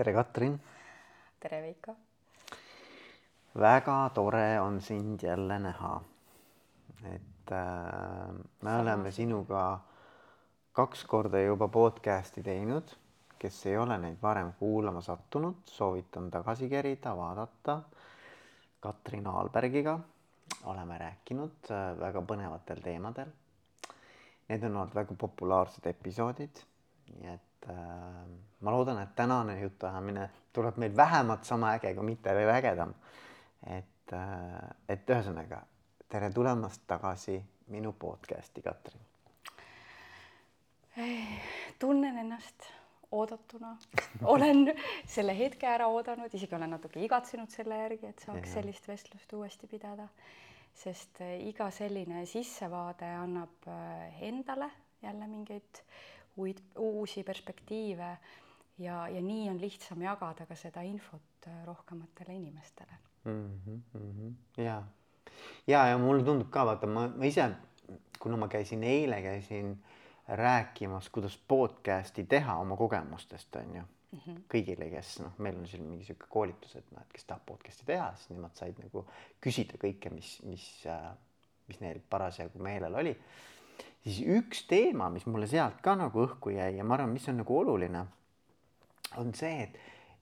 tere, Katrin. tere, Veiko. väga tore on sind jälle näha. et äh, me Sama. oleme sinuga kaks korda juba podcast'i teinud, kes ei ole neid varem kuulama sattunud, soovitan tagasi kerida, vaadata. Katrin Aalbergiga oleme rääkinud äh, väga põnevatel teemadel. Need on olnud väga populaarsed episoodid, nii et äh, ma loodan, et tänane jutuajamine tuleb meil vähemalt sama äge, kui mitte veel ägedam. et, äh, et ühesõnaga tere tulemast tagasi minu podcast'i, Katrin. tunnen ennast oodatuna, olen selle hetke ära oodanud, isegi olen natuke igatsenud selle järgi, et saaks ja. sellist vestlust uuesti pidada. sest äh, iga selline sissevaade annab äh, endale jälle mingeid uid, uusi perspektiive ja, ja nii on lihtsam jagada ka seda infot äh, rohkematele inimestele mm. -hmm, mm -hmm. ja, ja, ja mulle tundub ka vaata, ma, ma ise, kuna ma käisin eile, käisin rääkimas, kuidas podcast'i teha oma kogemustest on ju mm -hmm. kõigile, kes noh, meil on siin mingi sihuke koolitus, et noh, et kes tahab podcast'i teha, siis nemad said nagu küsida kõike, mis, mis, äh, mis neil parasjagu meelel oli. Siis üks teema, mis mulle sealt ka nagu õhku jäi ja ma arvan, mis on nagu oluline on see, et,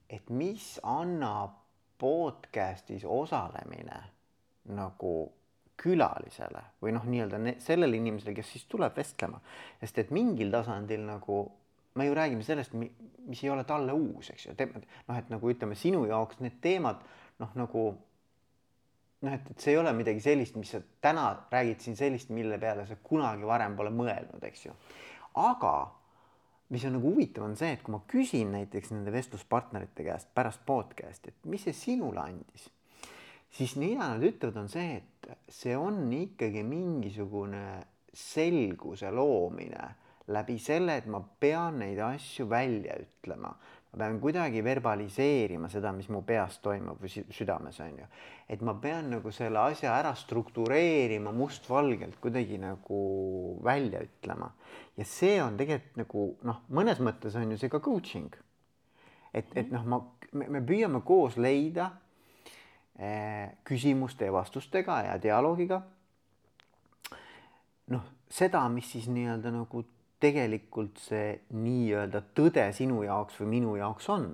et mis annab podcast'is osalemine nagu külalisele või noh, nii-öelda sellele inimesele, kes siis tuleb vestlema, sest et mingil tasandil nagu me ju räägime sellest, mis ei ole talle uus, eks ju, noh, et nagu ütleme, sinu jaoks need teemad noh, nagu noh, et, et see ei ole midagi sellist, mis sa täna räägid siin sellist, mille peale sa kunagi varem pole mõelnud, eks ju. aga mis on nagu huvitav, on see, et kui ma küsin näiteks nende vestluspartnerite käest pärast podcast'i, et mis see sinule andis, siis mida nad ütlevad, on see, et see on ikkagi mingisugune selguse loomine läbi selle, et ma pean neid asju välja ütlema ma pean kuidagi verbaliseerima seda, mis mu peas toimub või südames on ju. et ma pean nagu selle asja ära struktureerima mustvalgelt kuidagi nagu välja ütlema. ja see on tegelikult nagu noh, mõnes mõttes on ju see ka coaching. et, et noh, ma, me püüame koos leida eh, küsimuste ja vastustega ja dialoogiga noh, seda, mis siis nii-öelda nagu tegelikult see nii-öelda tõde sinu jaoks või minu jaoks on.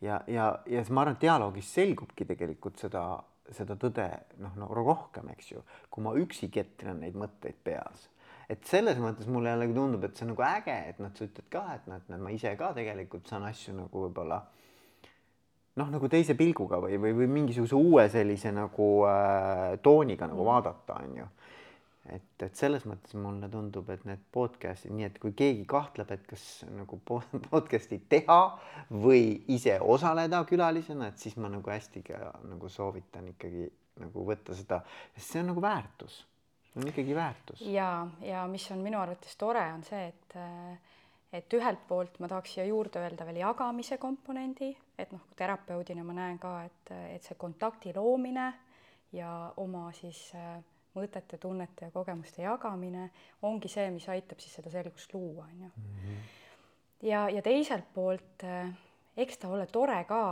ja, ja, ja ma arvan, et dialoogis selgubki tegelikult seda, seda tõde noh, no rohkem, eks ju, kui ma üksi ketrin neid mõtteid peas. et selles mõttes mulle jällegi tundub, et see on nagu äge, et noh, sa ütled ka, et noh, et ma ise ka tegelikult saan asju nagu võib-olla noh, nagu teise pilguga või, või, või mingisuguse uue sellise nagu äh, tooniga nagu mm. vaadata, on ju et, et selles mõttes mulle tundub, et need podcast'id, nii et kui keegi kahtleb, et kas nagu podcast'i teha või ise osaleda külalisena, et siis ma nagu hästi ka nagu soovitan ikkagi nagu võtta seda, sest see on nagu väärtus, on ikkagi väärtus. ja, ja mis on minu arvates tore, on see, et et ühelt poolt ma tahaks siia juurde öelda veel jagamise komponendi, et noh, terapeudina ma näen ka, et, et see kontakti loomine ja oma siis äh, mõtete, tunnete ja kogemuste jagamine ongi see, mis aitab siis seda selgust luua, on ju. Mhm. ja, ja teiselt poolt eh, eks ta ole tore ka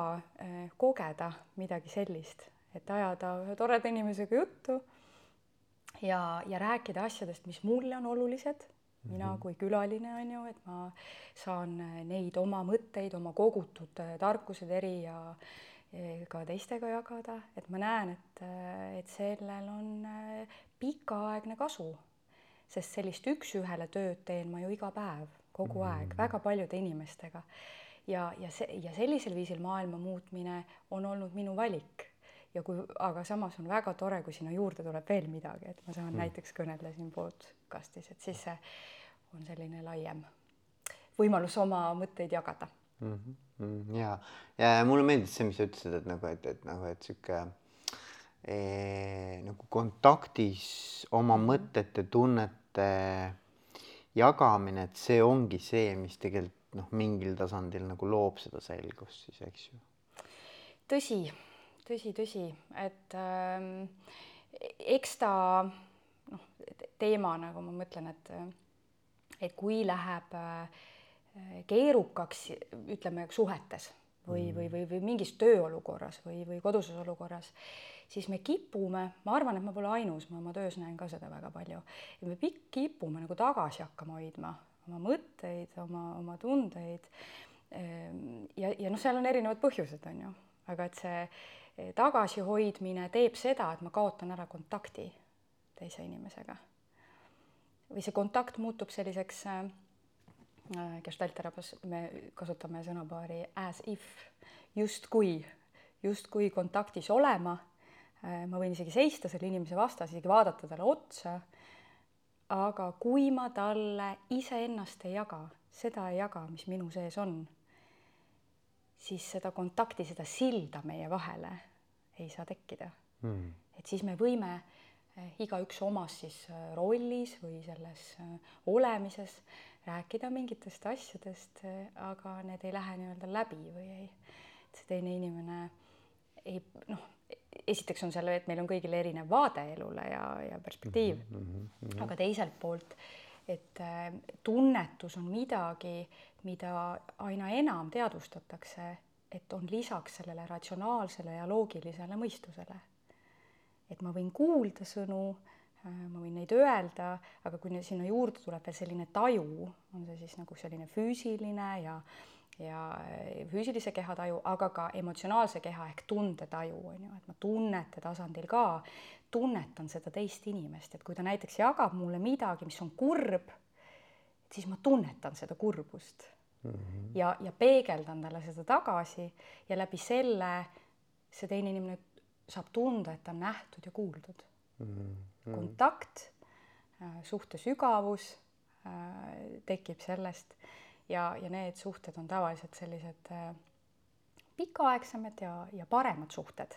eh, kogeda midagi sellist, et ajada ühe toreda inimesega juttu ja, ja rääkida asjadest, mis mulle on olulised mina mhm. kui külaline on ju, et ma saan neid oma mõtteid, oma kogutud tarkused eri ja ka teistega jagada, et ma näen, et, et sellel on äh, pikaaegne kasu. sest sellist üks-ühele tööd teen ma ju iga päev, kogu mm. aeg, väga paljude inimestega. ja, ja see ja sellisel viisil maailma muutmine on olnud minu valik. ja kui, aga samas on väga tore, kui sinna juurde tuleb veel midagi, et ma saan mm. näiteks kõnelda siin podcast'is, et siis see on selline laiem võimalus oma mõtteid jagada mm. -hmm. Ja, ja mulle meeldis see, mis sa ütlesid, et nagu, et, et nagu, et sihuke eh, nagu kontaktis oma mhm. mõtete, tunnete jagamine, et see ongi see, mis tegelikult noh, mingil tasandil nagu loob seda selgust siis, eks ju. tõsi, tõsi, tõsi, et ähm, eks ta noh, teema nagu ma mõtlen, et et kui läheb äh, keerukaks, ütleme suhetes või, või, või, või mingis tööolukorras või, või koduses olukorras, siis me kipume, ma arvan, et ma pole ainus, ma oma töös näen ka seda väga palju, et me pikk kipume nagu tagasi hakkama hoidma oma mõtteid, oma, oma tundeid. Ehm, ja, ja noh, seal on erinevad põhjused, on ju, aga et see eh, tagasihoidmine teeb seda, et ma kaotan ära kontakti teise inimesega. või see kontakt muutub selliseks äh, gestaltterapias me kasutame sõnapaari as if, justkui, justkui kontaktis olema. ma võin isegi seista selle inimese vastas, isegi vaadata talle otsa. aga kui ma talle iseennast ei jaga, seda ei jaga, mis minu sees on, siis seda kontakti, seda silda meie vahele ei saa tekkida mm.. et siis me võime igaüks omas siis rollis või selles olemises rääkida mingitest asjadest, aga need ei lähe nii-öelda läbi või ei, et see teine inimene ei noh, esiteks on seal, et meil on kõigil erinev vaade elule ja, ja perspektiiv mm, -hmm, mm -hmm. aga teiselt poolt, et äh, tunnetus on midagi, mida aina enam teadvustatakse, et on lisaks sellele ratsionaalsele ja loogilisele mõistusele. et ma võin kuulda sõnu ma võin neid öelda, aga kui sinna juurde tuleb veel selline taju, on see siis nagu selline füüsiline ja ja äh, füüsilise keha taju, aga ka emotsionaalse keha ehk tundetaju on ju, et ma tunnete tasandil ka tunnetan seda teist inimest, et kui ta näiteks jagab mulle midagi, mis on kurb, siis ma tunnetan seda kurbust mm. -hmm. ja, ja peegeldan talle seda tagasi ja läbi selle see teine inimene saab tunda, et ta on nähtud ja kuuldud mm. -hmm Mm. Kontakt, äh, suhte sügavus äh, tekib sellest ja, ja need suhted on tavaliselt sellised äh, pikaaegsemad ja, ja paremad suhted.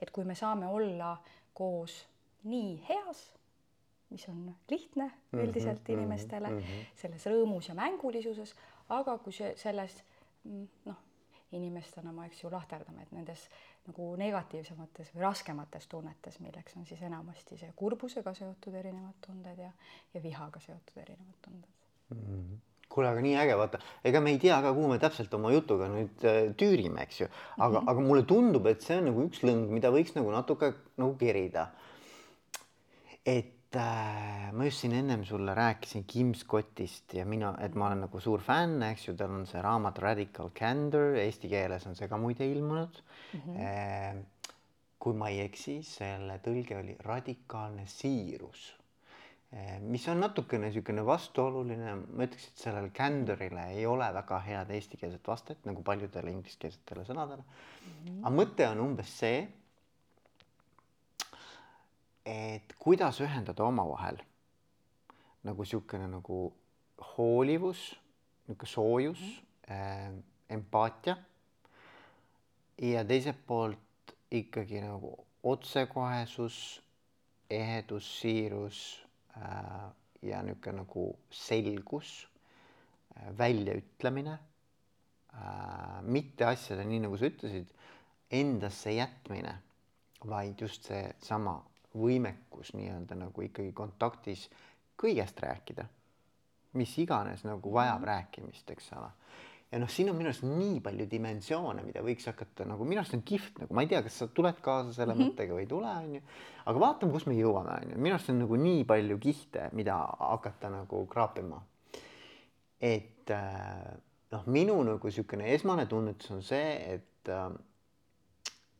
et kui me saame olla koos nii heas, mis on lihtne mhm, üldiselt mm -hmm, inimestele mm, -hmm. selles rõõmus ja mängulisuses, aga kui see selles mm, noh, inimestena ma, eks ju, lahterdame, et nendes nagu negatiivsemates või raskemates tunnetes, milleks on siis enamasti see kurbusega seotud erinevad tunded ja, ja vihaga seotud erinevad tunded mm. -hmm kuule, aga nii äge, vaata, ega me ei tea ka, kuhu me täpselt oma jutuga nüüd äh, tüürime, eks ju, aga mm, -hmm. aga mulle tundub, et see on nagu üks lõng, mida võiks nagu natuke nagu kerida. et äh, ma just siin ennem sulle rääkisin Kim Scottist ja mina, et ma olen nagu suur fänn, eks ju, tal on see raamat Radical Candor, eesti keeles on see ka muide ilmunud mm. -hmm. Eh, kui ma ei eksi, selle tõlge oli radikaalne siirus eh,, mis on natukene niisugune vastuoluline, ma ütleks, et sellel candorile ei ole väga head eestikeelset vastet nagu paljudele ingliskeelsetele sõnadele mm. -hmm. aga mõte on umbes see et kuidas ühendada omavahel? Nagu niisugune nagu hoolivus, niisugune soojus mm, -hmm. äh, empaatia. Ja teiselt poolt ikkagi nagu otsekohesus, ehedus, siirus äh, ja niisugune nagu selgus äh,, väljaütlemine. Äh,, mitte asjade, nii nagu sa ütlesid, endasse jätmine, vaid just seesama võimekus nii-öelda nagu ikkagi kontaktis kõigest rääkida, mis iganes nagu vajab rääkimist, eks ole. ja noh, siin on minu arust nii palju dimensioone, mida võiks hakata nagu minu arust on kihvt nagu ma ei tea, kas sa tuled kaasa selle mm -hmm. mõttega või ei tule, onju. aga vaatame, kus me jõuame, onju, minu arust on nagu nii palju kihte, mida hakata nagu kraapima. et äh, noh, minu nagu niisugune esmane tunnetus on see, et äh,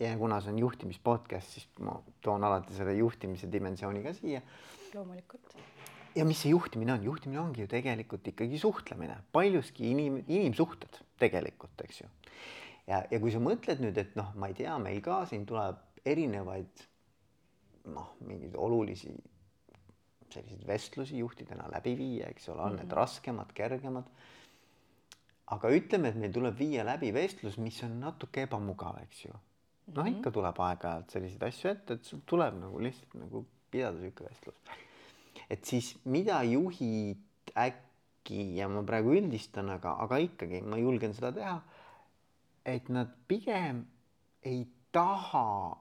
ja kuna see on juhtimis podcast, siis ma toon alati selle juhtimise dimensiooni ka siia. loomulikult. ja mis see juhtimine on, juhtimine ongi ju tegelikult ikkagi suhtlemine, paljuski inim, inimsuhted tegelikult, eks ju. ja, ja kui sa mõtled nüüd, et noh, ma ei tea, meil ka siin tuleb erinevaid noh, mingeid olulisi selliseid vestlusi juhtidena läbi viia, eks ole, on mm -hmm. need raskemad, kergemad. aga ütleme, et meil tuleb viia läbi vestlus, mis on natuke ebamugav, eks ju noh, mhm. ikka tuleb aeg-ajalt selliseid asju ette, et sul tuleb nagu lihtsalt nagu pidada sihuke vestlus. et siis mida juhid äkki ja ma praegu üldistan, aga, aga ikkagi ma julgen seda teha. et nad pigem ei taha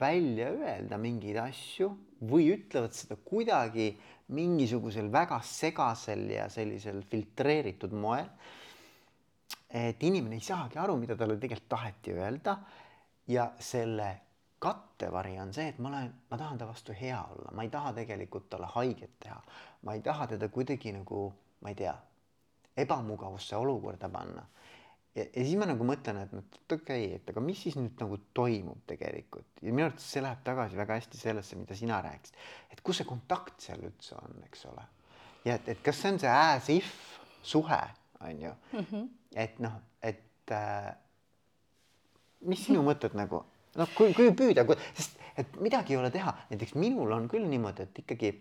välja öelda mingeid asju või ütlevad seda kuidagi mingisugusel väga segasel ja sellisel filtreeritud moel et inimene ei saagi aru, mida talle tegelikult taheti öelda. Ja selle kattevari on see, et ma olen, ma tahan ta vastu hea olla, ma ei taha tegelikult talle haiget teha, ma ei taha teda kuidagi nagu, ma ei tea, ebamugavusse olukorda panna. Ja, ja siis ma nagu mõtlen, et noh, okei et aga mis siis nüüd nagu toimub tegelikult? Ja minu arvates see läheb tagasi väga hästi sellesse, mida sina rääkisid, et kus see kontakt seal üldse on, eks ole. ja et, et kas see on see as if suhe, on ju? Mm, -hmm. et noh, et äh, mis sinu mõtted nagu noh, kui, kui püüda, sest et midagi ei ole teha, näiteks minul on küll niimoodi, et ikkagi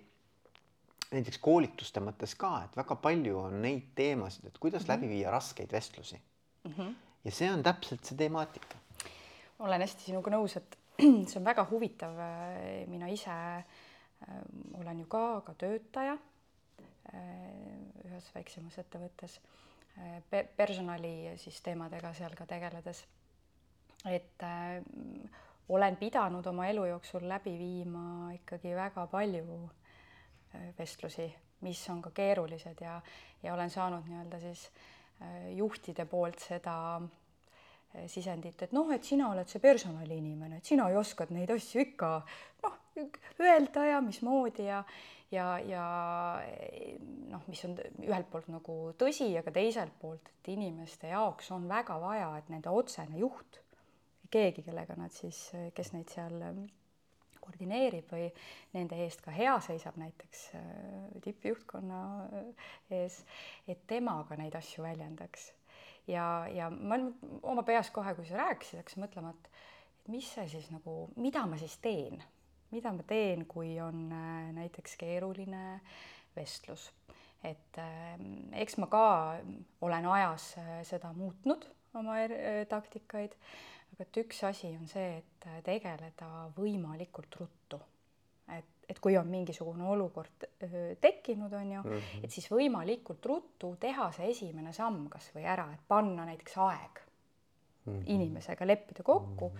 näiteks koolituste mõttes ka, et väga palju on neid teemasid, et kuidas mm -hmm. läbi viia raskeid vestlusi mm. -hmm. ja see on täpselt see temaatika. olen hästi sinuga nõus, et see on väga huvitav. mina ise äh, olen ju ka, ka töötaja äh, ühes väiksemas ettevõttes personali siis teemadega seal ka tegeledes. Et äh, olen pidanud oma elu jooksul läbi viima ikkagi väga palju vestlusi, mis on ka keerulised ja, ja olen saanud nii-öelda siis äh, Äh, juhtide poolt seda äh, sisendit, et noh, et sina oled see personaliinimene, et sina ju oskad neid asju ikka noh, öelda ja mismoodi ja ja, ja noh, mis on ühelt poolt nagu tõsi, aga teiselt poolt, et inimeste jaoks on väga vaja, et nende otsene juht, keegi, kellega nad siis, kes neid seal koordineerib või nende eest ka hea seisab, näiteks äh, tippjuhtkonna äh, ees, et temaga neid asju väljendaks. ja, ja ma oma peas kohe, kui sa rääkisid, hakkasin mõtlema, et, et mis see siis nagu, mida ma siis teen, mida ma teen, kui on äh, näiteks keeruline vestlus? Et eks ma ka olen ajas seda muutnud, oma taktikaid aga et üks asi on see, et tegeleda võimalikult ruttu. et, et kui on mingisugune olukord tekkinud, on ju mm, -hmm. et siis võimalikult ruttu teha see esimene samm kas või ära, et panna näiteks aeg mm -hmm. inimesega, leppida kokku mm.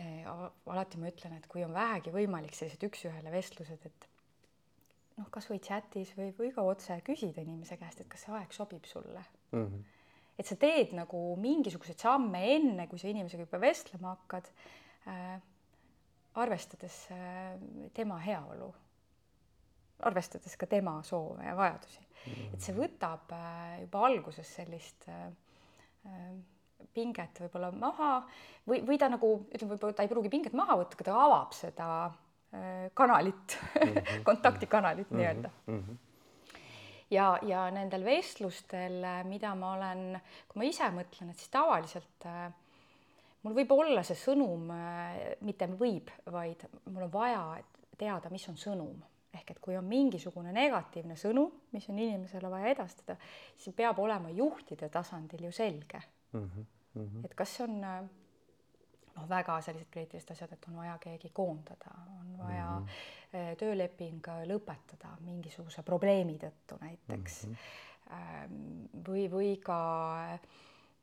-hmm. alati ma ütlen, et kui on vähegi võimalik sellised üks-ühele vestlused, et noh, kasvõi chatis või, või ka otse küsida inimese käest, et kas see aeg sobib sulle mm. -hmm et sa teed nagu mingisuguseid samme enne, kui sa inimesega juba vestlema hakkad äh,, arvestades äh, tema heaolu, arvestades ka tema soove ja vajadusi mm. -hmm. et see võtab äh, juba alguses sellist äh, äh, pinget võib-olla maha või, või ta nagu ütleme, võib-olla ta ei pruugi pinget maha võtta, aga ta avab seda äh, kanalit mm, -hmm. kontaktikanalit mm -hmm. nii-öelda mm. -hmm ja, ja nendel vestlustel, mida ma olen, kui ma ise mõtlen, et siis tavaliselt äh, mul võib olla see sõnum, äh, mitte võib, vaid mul on vaja teada, mis on sõnum ehk et kui on mingisugune negatiivne sõnum, mis on inimesele vaja edastada, siis peab olema juhtide tasandil ju selge mm. -hmm. et kas see on äh, noh, väga sellised kriitilised asjad, et on vaja keegi koondada, on vaja mm -hmm. tööleping lõpetada mingisuguse probleemi tõttu näiteks mm. -hmm. või, või ka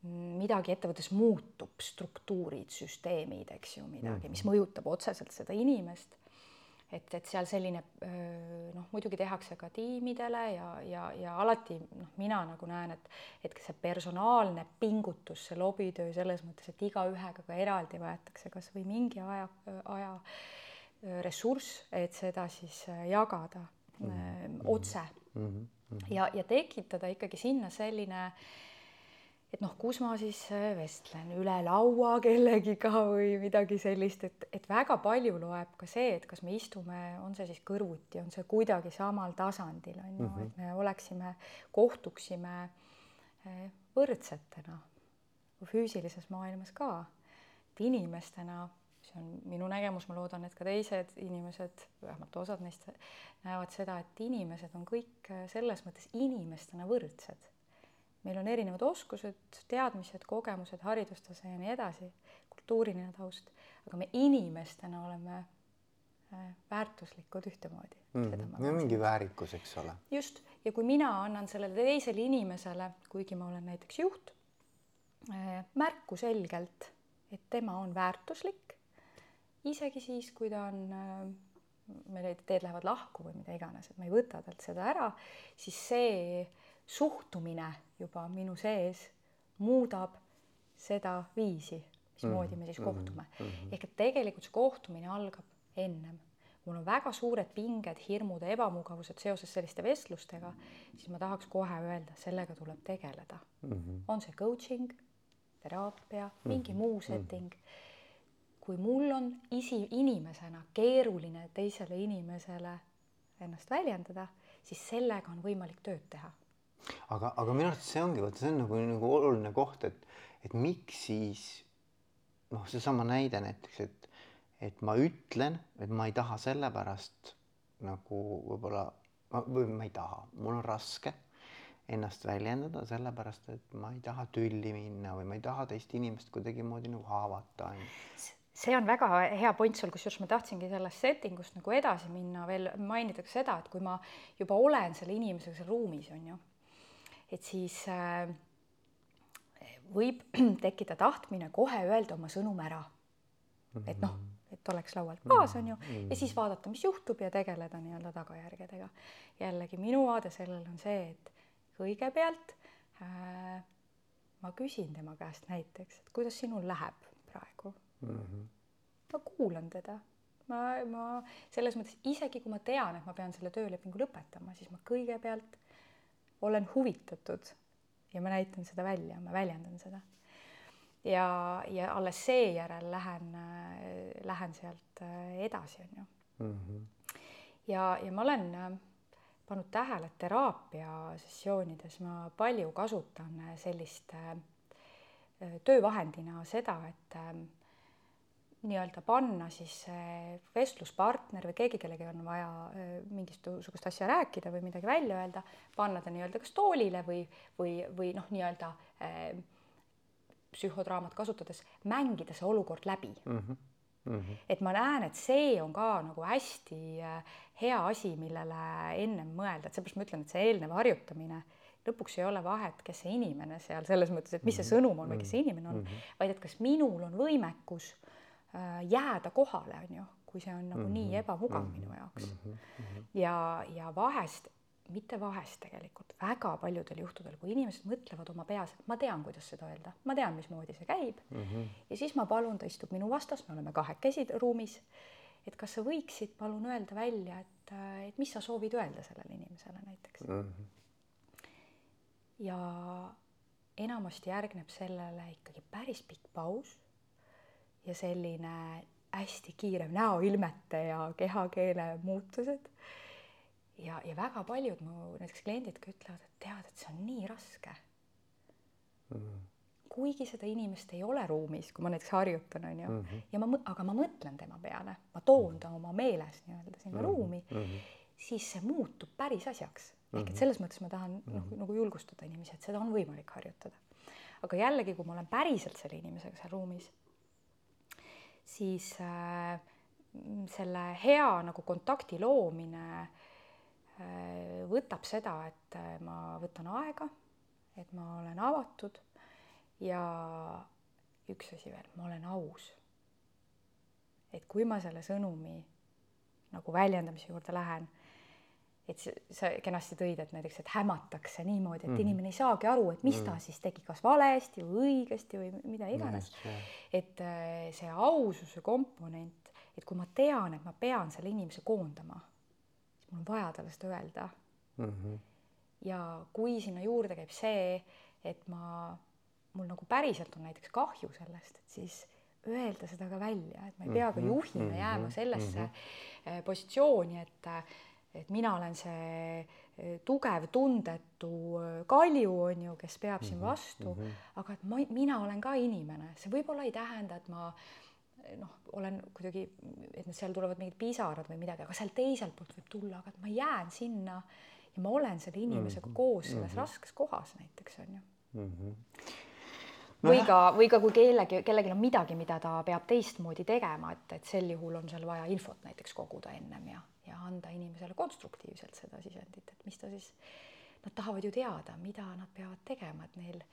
mm, midagi ettevõttes muutub, struktuurid, süsteemid, eks ju, midagi mis mõjutab otseselt seda inimest et, et seal selline noh, muidugi tehakse ka tiimidele ja, ja, ja alati noh, mina nagu näen, et, et see personaalne pingutus, see lobitöö selles mõttes, et igaühega ka eraldi võetakse kasvõi mingi aja, aja ressurss, et seda siis jagada mm -hmm. otse mm -hmm. ja, ja tekitada ikkagi sinna selline äh, et noh, kus ma siis äh, vestlen üle laua kellegiga või midagi sellist, et, et väga palju loeb ka see, et kas me istume, on see siis kõrvuti, on see kuidagi samal tasandil on ju mm, -hmm. et me oleksime, kohtuksime äh, võrdsetena füüsilises maailmas ka, et inimestena, see on minu nägemus, ma loodan, et ka teised inimesed, vähemalt osad neist näevad seda, et inimesed on kõik äh, selles mõttes inimestena võrdsed meil on erinevad oskused, teadmised, kogemused, haridustase ja nii edasi, kultuuriline taust, aga me inimestena oleme äh, väärtuslikud ühtemoodi mm. -hmm. no mingi väärikus, eks ole. just, ja kui mina annan sellele teisele inimesele, kuigi ma olen näiteks juht, äh, märku selgelt, et tema on väärtuslik, isegi siis, kui ta on äh, meil teed lähevad lahku või mida iganes, et ma ei võta talt seda ära, siis see suhtumine juba minu sees muudab seda viisi, mismoodi me siis kohtume. ehk et tegelikult see kohtumine algab ennem. mul on väga suured pinged, hirmud ja ebamugavused seoses selliste vestlustega, siis ma tahaks kohe öelda, sellega tuleb tegeleda mm. -hmm. on see coaching, teraapia, mingi mm -hmm. muu setting. Kui mul on isi, inimesena keeruline teisele inimesele ennast väljendada, siis sellega on võimalik tööd teha aga, aga minu arust see ongi, vot see on nagu, nagu oluline koht, et, et miks siis noh, seesama näide näiteks, et, et ma ütlen, et ma ei taha sellepärast nagu võib-olla või ma ei taha, mul on raske ennast väljendada, sellepärast et ma ei taha tülli minna või ma ei taha teist inimest kuidagimoodi nagu haavata. See on väga hea point sul, kusjuures ma tahtsingi sellest setting ust nagu edasi minna, veel mainida ka seda, et kui ma juba olen selle inimesega seal ruumis, on ju et siis äh, võib tekkida tahtmine kohe öelda oma sõnum ära. et noh, et oleks laualt maas, on ju, ja siis vaadata, mis juhtub ja tegeleda nii-öelda tagajärgedega. jällegi minu vaade sellele on see, et kõigepealt äh, ma küsin tema käest näiteks, et kuidas sinul läheb praegu mm. -hmm. ma kuulan teda, ma, ma selles mõttes isegi kui ma tean, et ma pean selle töölepingu lõpetama, siis ma kõigepealt olen huvitatud ja ma näitan seda välja, ma väljendan seda. ja, ja alles seejärel lähen, lähen sealt äh, edasi, on ju mm. -hmm. ja, ja ma olen äh, pannud tähele, et teraapiasessioonides ma palju kasutan äh, sellist töövahendina seda, et nii-öelda panna siis vestluspartner või keegi, kellega on vaja mingisugust asja rääkida või midagi välja öelda, panna ta nii-öelda kas toolile või, või, või noh, nii-öelda äh, psühhodraamat kasutades mängida see olukord läbi mm. -hmm. Mm -hmm. et ma näen, et see on ka nagu hästi hea asi, millele ennem mõelda, et seepärast ma ütlen, et see eelnev harjutamine lõpuks ei ole vahet, kes see inimene seal selles mõttes, et mis see sõnum on või kes see inimene on mm, -hmm. vaid et kas minul on võimekus jääda kohale, on ju, kui see on nagu mm -hmm. nii ebamugav mm -hmm. minu jaoks mm. -hmm. ja, ja vahest, mitte vahest tegelikult, väga paljudel juhtudel, kui inimesed mõtlevad oma peas, et ma tean, kuidas seda öelda, ma tean, mismoodi see käib mm. -hmm. ja siis ma palun, ta istub minu vastas, me oleme kahekesi ruumis. et kas sa võiksid palun öelda välja, et, äh, et mis sa soovid öelda sellele inimesele näiteks mm. -hmm. ja enamasti järgneb sellele ikkagi päris pikk paus ja selline hästi kiire näoilmete ja kehakeele muutused. ja, ja väga paljud mu näiteks kliendid ka ütlevad, et tead, et see on nii raske mm.. kuigi seda inimest ei ole ruumis, kui ma näiteks harjutan, on ju mm, -hmm. ja ma, aga ma mõtlen tema peale, ma toon ta oma meeles nii-öelda sinna mm -hmm. ruumi mm, -hmm. siis see muutub päris asjaks. ehk et mhm. selles mõttes ma tahan mm -hmm. noh, nagu julgustada inimesi, et seda on võimalik harjutada. aga jällegi, kui ma olen päriselt selle inimesega seal ruumis siis äh, selle hea nagu kontakti loomine äh, võtab seda, et äh, ma võtan aega, et ma olen avatud ja üks asi veel, ma olen aus. et kui ma selle sõnumi nagu väljendamise juurde lähen et sa kenasti tõid, et näiteks, et hämatakse niimoodi, et mm. inimene ei saagi aru, et mis mm. ta siis tegi, kas valesti või õigesti või mida iganes mm.. et äh, see aususe komponent, et kui ma tean, et ma pean selle inimese koondama, siis mul on vaja talle seda öelda mm. -hmm. ja kui sinna juurde käib see, et ma, mul nagu päriselt on näiteks kahju sellest, et siis öelda seda ka välja, et ma ei pea ka mhm. juhina mhm. jääma sellesse mm -hmm. positsiooni, et et mina olen see eh, tugev, tundetu eh, kalju, on ju, kes peab siin mhm, vastu mm, -hmm. aga et ma, mina olen ka inimene, see võib-olla ei tähenda, et ma eh, noh, olen kuidagi, et seal tulevad mingid pisarad või midagi, aga sealt teiselt poolt võib tulla, aga et ma jään sinna ja ma olen selle inimesega mm -hmm. koos selles mm -hmm. raskes kohas näiteks on ju mm. -hmm. No või ka, või ka kui kellegi, kellelgi on midagi, mida ta peab teistmoodi tegema, et, et sel juhul on seal vaja infot näiteks koguda ennem ja ja anda inimesele konstruktiivselt seda sisendit, et mis ta siis, nad tahavad ju teada, mida nad peavad tegema, et neil,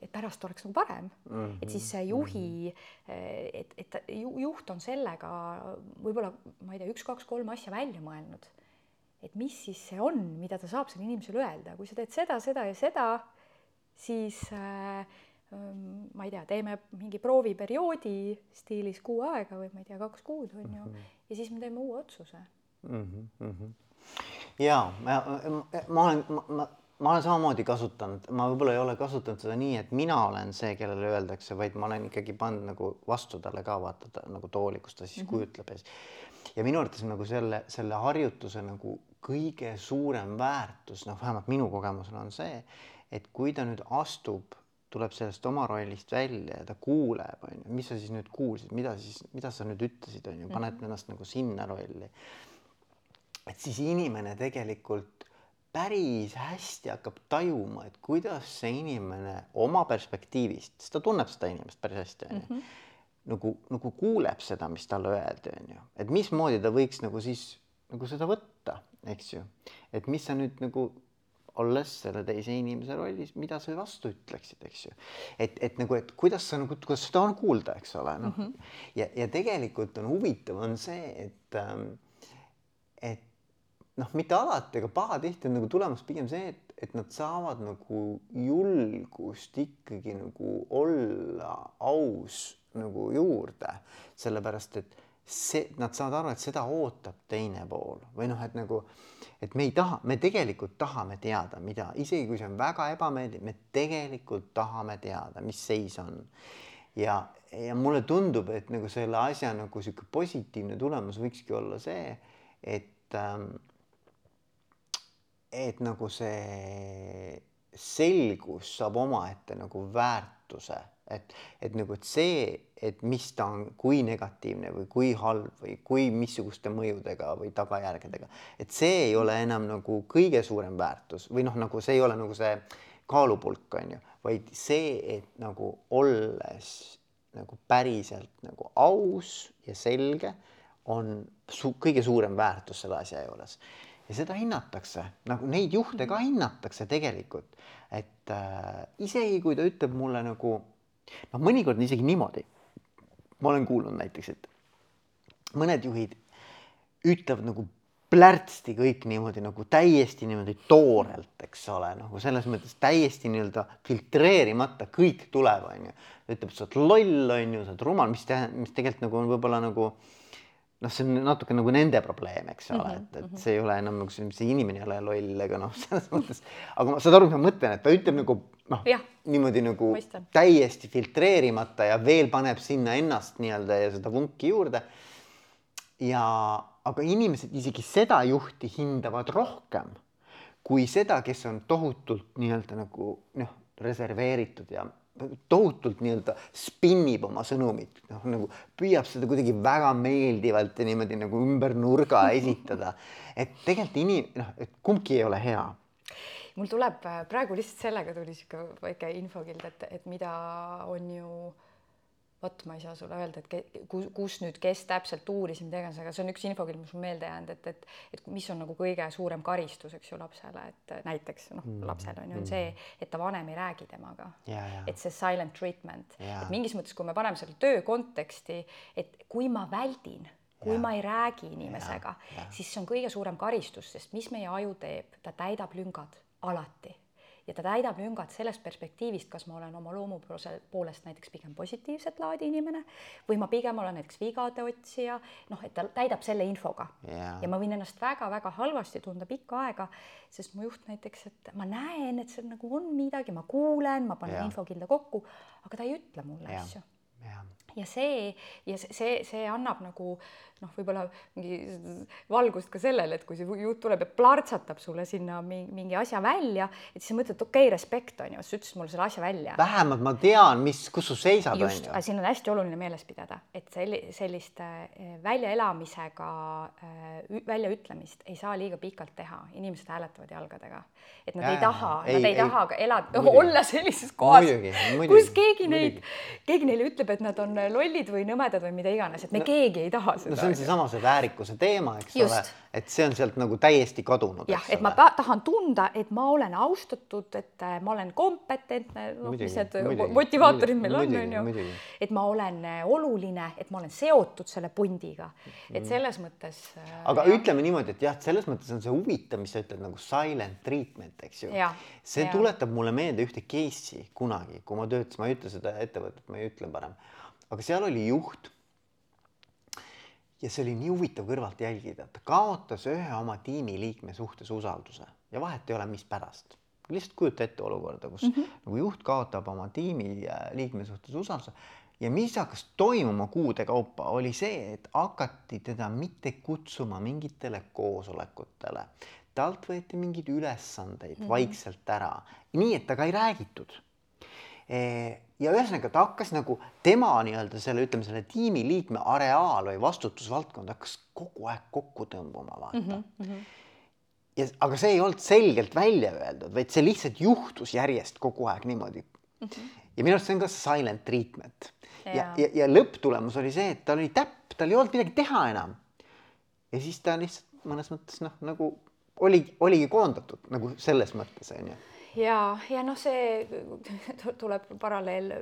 et pärast oleks nagu parem mm. -hmm. et siis see juhi, et, et juht on sellega võib-olla, ma ei tea, üks-kaks-kolm asja välja mõelnud. et mis siis see on, mida ta saab sellele inimesele öelda, kui sa teed seda, seda ja seda, siis äh, ähm, ma ei tea, teeme mingi prooviperioodi stiilis kuu aega või ma ei tea, kaks kuud on ju mm, -hmm. ja siis me teeme uue otsuse mm. -hmm. ja ma, ma olen, ma, ma olen samamoodi kasutanud, ma võib-olla ei ole kasutanud seda nii, et mina olen see, kellele öeldakse, vaid ma olen ikkagi pannud nagu vastu talle ka vaata ta, nagu tooli, kus ta siis mm -hmm. kujutleb ja siis ja minu arvates nagu selle, selle harjutuse nagu kõige suurem väärtus, noh, vähemalt minu kogemusel on see, et kui ta nüüd astub, tuleb sellest oma rollist välja ja ta kuuleb, on ju, mis sa siis nüüd kuulsid, mida siis, mida sa nüüd ütlesid, on ju, paned mm -hmm. ennast nagu sinna rolli. Et siis inimene tegelikult päris hästi hakkab tajuma, et kuidas see inimene oma perspektiivist, sest ta tunneb seda inimest päris hästi, onju, mhm. nagu, nagu kuuleb seda, mis talle öeldi, onju, et mismoodi ta võiks nagu siis nagu seda võtta, eks ju, et mis sa nüüd nagu olles selle teise inimese rollis, mida sa vastu ütleksid, eks ju. et, et nagu, et kuidas sa nagu, kuidas seda on kuulda, eks ole, noh mm -hmm. ja, ja tegelikult on huvitav, on see, et ähm, et noh, mitte alati, aga pahatihti on nagu tulemus pigem see, et, et nad saavad nagu julgust ikkagi nagu olla aus nagu juurde, sellepärast et see, nad saavad aru, et seda ootab teine pool või noh, et nagu, et me ei taha, me tegelikult tahame teada, mida, isegi kui see on väga ebameeldiv, me tegelikult tahame teada, mis seis on. ja, ja mulle tundub, et nagu selle asja nagu sihuke positiivne tulemus võikski olla see, et ähm, et nagu see selgus saab omaette nagu väärtuse, et, et nagu, et see, et mis ta on, kui negatiivne või kui halb või kui missuguste mõjudega või tagajärgedega, et see ei ole enam nagu kõige suurem väärtus või noh, nagu see ei ole nagu see kaalupulk on ju, vaid see, et nagu olles nagu päriselt nagu aus ja selge on su kõige suurem väärtus selle asja juures ja seda hinnatakse, nagu neid juhte ka hinnatakse tegelikult, et äh, isegi kui ta ütleb mulle nagu noh, mõnikord on isegi niimoodi. ma olen kuulnud näiteks, et mõned juhid ütlevad nagu plärtsti kõik niimoodi nagu täiesti niimoodi toorelt, eks ole, nagu selles mõttes täiesti nii-öelda filtreerimata kõik tuleb, onju. ütleb, sa oled loll, onju, sa oled rumal, mis tähendab, mis tegelikult nagu on võib-olla nagu noh, see on natuke nagu nende probleem, eks ole mm, -hmm, et, et mhm. see ei ole enam nagu see, see inimene ei ole loll ega noh, selles mõttes, aga ma saad aru, mis ma mõtlen, et ta ütleb nagu noh, niimoodi nagu Mõistan. täiesti filtreerimata ja veel paneb sinna ennast nii-öelda ja seda vunki juurde. ja, aga inimesed isegi seda juhti hindavad rohkem kui seda, kes on tohutult nii-öelda nagu noh, reserveeritud ja tohutult nii-öelda spinnib oma sõnumit, noh nagu püüab seda kuidagi väga meeldivalt ja niimoodi nagu ümber nurga esitada. et tegelikult inim-, noh, et kumbki ei ole hea. mul tuleb äh, praegu lihtsalt sellega tuli sihuke väike infokild, et, et mida on ju äh, vot ma ei saa sulle öelda, et kus, kus nüüd, kes täpselt uuris, mida iganes, aga see on üks infokild, mis mul meelde jäänud, et, et, et mis on nagu kõige suurem karistus, eks ju, lapsele, et näiteks noh mm., lapsel on ju, mm. see, et ta vanem ei räägi temaga. et see silent treatment, et mingis mõttes, kui me paneme selle töö konteksti, et kui ma väldin kui ja. ma ei räägi inimesega, siis see on kõige suurem karistus, sest mis meie aju teeb, ta täidab lüngad alati ja ta täidab lüngad sellest perspektiivist, kas ma olen oma loomu poolest näiteks pigem positiivset laadi inimene või ma pigem olen näiteks vigade otsija, noh, et ta täidab selle infoga yeah. ja ma võin ennast väga-väga halvasti tunda pikka aega, sest mu juht näiteks, et ma näen, et seal nagu on midagi, ma kuulen, ma panen yeah. infokilde kokku, aga ta ei ütle mulle yeah. asju yeah. Ja see ja see, see annab nagu noh, võib-olla mingi valgust ka sellele, et kui see juut tuleb ja plärtsatab sulle sinna mingi, mingi asja välja, et siis sa mõtled, okei okay,, respekt on ju, sa ütlesid mulle selle asja välja. vähemalt ma tean, mis, kus su seisad on ju. siin on hästi oluline meeles pidada, et selli-, sellist äh, väljaelamisega äh, väljaütlemist ei saa liiga pikalt teha, inimesed hääletavad jalgadega. et nad ja, ei taha, nad ei, ei taha elada, olla sellises kohas, kus keegi neid, keegi neile ütleb, et nad on lollid või nõmedad või mida iganes, et me no, keegi ei taha seda no see on seesama see väärikuse teema, eks Just. ole, et see on sealt nagu täiesti kadunud. jah, et ma ta tahan tunda, et ma olen austatud, et äh, ma olen kompetentne, noh, mis need motivaatorid meil on, on ju. et ma olen äh, oluline, et ma olen seotud selle pundiga, et mm. selles mõttes. aga jah. ütleme niimoodi, et jah, selles mõttes on see huvitav, mis sa ütled nagu silent treatment, eks ju. see ja. tuletab mulle meelde ühte case'i kunagi, kui ma töötasin, ma ei ütle seda ettevõtet, ma ei ütle parem, aga seal oli juht ja see oli nii huvitav kõrvalt jälgida, ta kaotas ühe oma tiimiliikme suhtes usalduse ja vahet ei ole, mispärast. lihtsalt kujuta ette olukorda, kus mm -hmm. nagu juht kaotab oma tiimiliikme suhtes usalduse ja mis hakkas toimuma kuude kaupa, oli see, et hakati teda mitte kutsuma mingitele koosolekutele. talt võeti mingeid ülesandeid mm -hmm. vaikselt ära, nii et temaga ei räägitud ja ühesõnaga ta hakkas nagu tema nii-öelda selle, ütleme selle tiimiliikme areaal või vastutusvaldkond hakkas kogu aeg kokku tõmbuma, vaata mm. -hmm. ja aga see ei olnud selgelt välja öeldud, vaid see lihtsalt juhtus järjest kogu aeg niimoodi mm. -hmm. ja minu arust see on ka silent treatment ja, ja, ja, ja lõpptulemus oli see, et tal oli täpp, tal ei olnud midagi teha enam. ja siis ta lihtsalt mõnes mõttes noh, nagu oli, oligi koondatud nagu selles mõttes onju ja, ja noh, see tuleb paralleel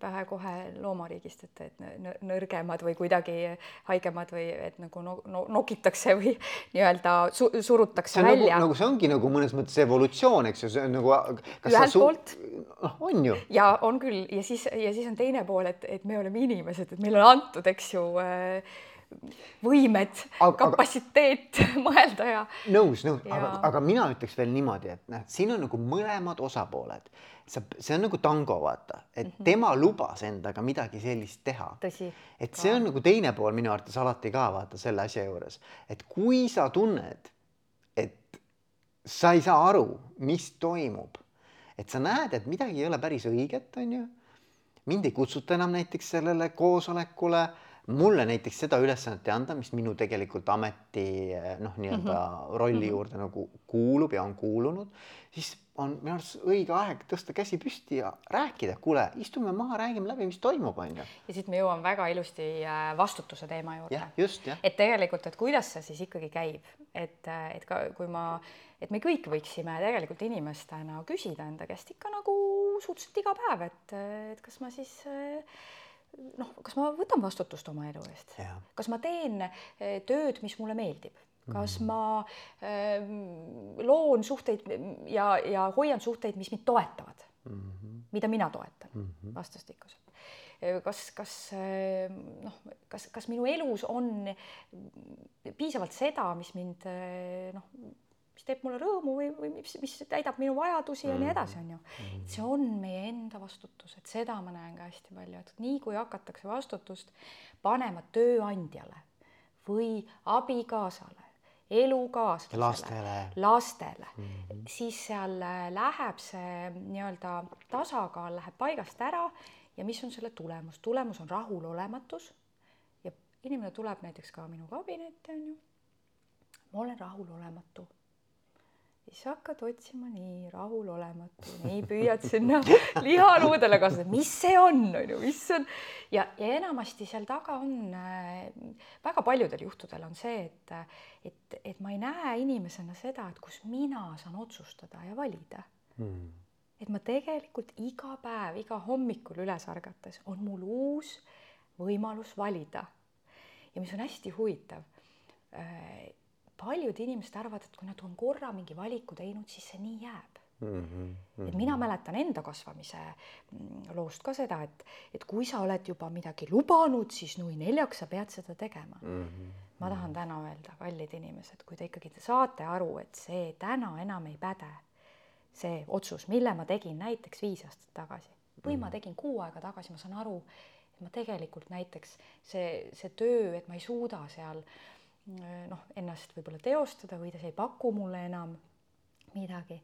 pähe kohe loomariigist, et, et nõrgemad või kuidagi haigemad või et nagu no, no, nokitakse või nii-öelda su, surutakse nagu, välja. nagu see ongi nagu mõnes mõttes evolutsioon, eks ju, see on nagu. ühelt poolt. noh, on ju. ja on küll ja siis ja siis on teine pool, et, et me oleme inimesed, et meile on antud, eks ju äh, võimed, kapatsiteet mõelda ja. nõus, nõus, aga, aga mina ütleks veel niimoodi, et noh, siin on nagu mõlemad osapooled. sa, see on nagu tango, vaata, et mm -hmm. tema lubas endaga midagi sellist teha. et see on nagu teine pool minu arvates alati ka vaata selle asja juures, et kui sa tunned, et sa ei saa aru, mis toimub, et sa näed, et midagi ei ole päris õiget, on ju. mind ei kutsuta enam näiteks sellele koosolekule mulle näiteks seda ülesannet ei anda, mis minu tegelikult ameti noh, nii-öelda mm -hmm. rolli mm -hmm. juurde nagu kuulub ja on kuulunud, siis on minu arust õige aeg tõsta käsi püsti ja rääkida, kuule, istume maha, räägime läbi, mis toimub, on ju. ja siit me jõuame väga ilusti äh, vastutuse teema juurde. just, jah. et tegelikult, et kuidas see siis ikkagi käib, et, äh, et ka kui ma, et me kõik võiksime tegelikult inimestena küsida enda käest ikka nagu suhteliselt iga päev, et, et kas ma siis äh, noh, kas ma võtan vastutust oma elu eest, kas ma teen eh, tööd, mis mulle meeldib, kas -hmm. ma äh, loon suhteid ja, ja hoian suhteid, mis mind toetavad mm, -hmm. mida mina toetan mm -hmm. vastastikuselt. Eh, kas, kas noh, kas, kas minu elus on piisavalt seda, mis mind noh, mis teeb mulle rõõmu või, või mis, mis täidab minu vajadusi ja mm. nii edasi, on ju. Mm. see on meie enda vastutus, et seda ma näen ka hästi palju, et nii kui hakatakse vastutust panema tööandjale või abikaasale, elukaaslasele, lastele, lastele mm, -hmm. siis seal läheb see nii-öelda tasakaal läheb paigast ära ja mis on selle tulemus, tulemus on rahulolematus ja inimene tuleb näiteks ka minu kabinetti, on ju. ma olen rahulolematu siis hakkad otsima nii rahulolematu, nii püüad sinna lihaluudele kasvada, mis see on, on ju, mis on ja, ja enamasti seal taga on äh, väga paljudel juhtudel on see, et, et, et ma ei näe inimesena seda, et kus mina saan otsustada ja valida mm. et ma tegelikult iga päev, iga hommikul üles ärgates on mul uus võimalus valida. ja mis on hästi huvitav äh, paljud inimesed arvavad, et kui nad on korra mingi valiku teinud, siis see nii jääb mm. -hmm, mm -hmm. et mina mäletan enda kasvamise mm, loost ka seda, et, et kui sa oled juba midagi lubanud, siis nui neljaks sa pead seda tegema mm. -hmm. ma tahan täna öelda, kallid inimesed, kui te ikkagi te saate aru, et see täna enam ei päde, see otsus, mille ma tegin näiteks viis aastat tagasi või mm -hmm. ma tegin kuu aega tagasi, ma saan aru, et ma tegelikult näiteks see, see töö, et ma ei suuda seal äh, noh, ennast võib-olla teostada või see ei paku mulle enam midagi,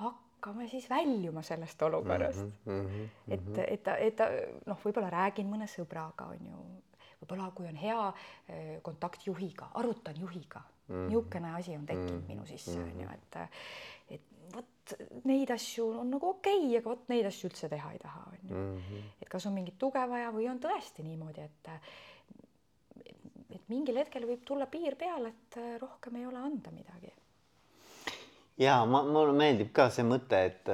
hakkame siis väljuma sellest olukorrast mm. -hmm, mm -hmm. et, et, et noh, võib-olla räägin mõne sõbraga, on ju, võib-olla kui on hea eh, kontakt juhiga, arutan juhiga mm -hmm., niisugune asi on tekkinud mm -hmm. minu sisse, on ju, et et vot neid asju on nagu okei okay,, aga vot neid asju üldse teha ei taha, on ju. Mhm. et kas on mingit tuge vaja või on tõesti niimoodi, et mingil hetkel võib tulla piir peale, et äh, rohkem ei ole anda midagi. ja ma, mulle meeldib ka see mõte, et,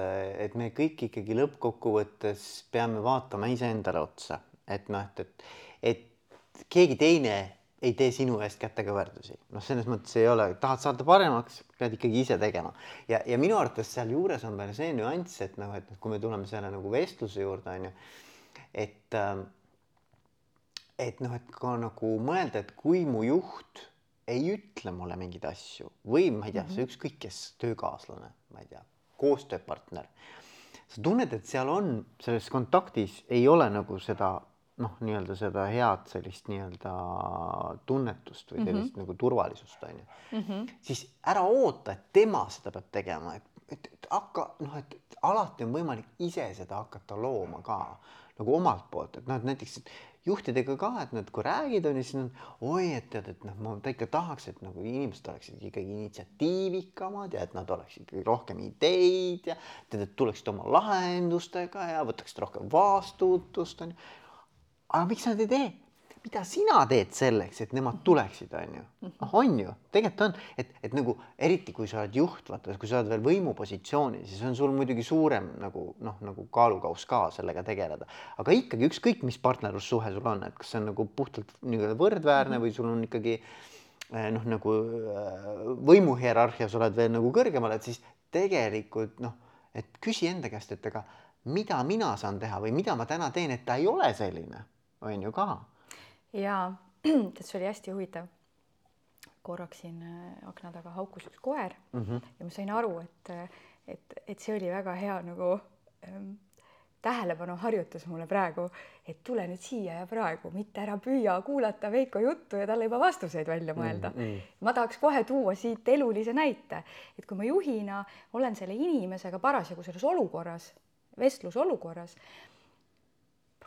et me kõik ikkagi lõppkokkuvõttes peame vaatama iseendale otsa, et noh, et, et, et keegi teine ei tee sinu eest kätekõverdusi, noh, selles mõttes ei ole, tahad saada paremaks, pead ikkagi ise tegema. Ja, ja minu arvates sealjuures on veel see nüanss, et noh, et kui me tuleme selle nagu vestluse juurde onju, et äh, et noh, et ka nagu mõelda, et kui mu juht ei ütle mulle mingeid asju või ma ei tea mm -hmm., ükskõik kes töökaaslane, ma ei tea, koostööpartner, sa tunned, et seal on selles kontaktis ei ole nagu seda noh, nii-öelda seda head sellist nii-öelda tunnetust või sellist mm -hmm. nagu turvalisust on ju mm, -hmm. siis ära oota, et tema seda peab tegema, et, et, et hakka noh, et alati on võimalik ise seda hakata looma ka nagu omalt poolt, et noh, et näiteks et juhtidega ka, et nad kui räägid, on ju, siis nad oi, et tead, et noh, ma ikka tahaks, et nagu inimesed oleksid ikkagi initsiatiivikamad ja et nad oleksid ikkagi rohkem ideid ja tead, et tuleksid oma lahendustega ja võtaksid rohkem vastutust, on ju aga miks nad ei tee? Mida sina teed selleks, et nemad tuleksid, on ju, noh, on ju, tegelikult on, et, et nagu eriti kui sa oled juht, vaata, kui sa oled veel võimupositsioonil, siis on sul muidugi suurem nagu noh, nagu kaalukauss ka sellega tegeleda, aga ikkagi ükskõik, mis partnerlussuhe sul on, et kas see on nagu puhtalt nii-öelda võrdväärne või sul on ikkagi eh, noh, nagu eh, võimuhierarhias oled veel nagu kõrgemal, et siis tegelikult noh, et küsi enda käest, et aga mida mina saan teha või mida ma täna teen, et ta ei ole selline on ju ka. Ja see oli hästi huvitav. korraks siin äh, akna taga haukus üks koer mm -hmm. ja ma sain aru, et, et, et see oli väga hea nagu ähm, tähelepanuharjutus mulle praegu, et tule nüüd siia ja praegu, mitte ära püüa kuulata Veiko juttu ja talle juba vastuseid välja mõelda mm. -hmm. ma tahaks kohe tuua siit elulise näite, et kui ma juhina olen selle inimesega parasjagu selles olukorras, vestlusolukorras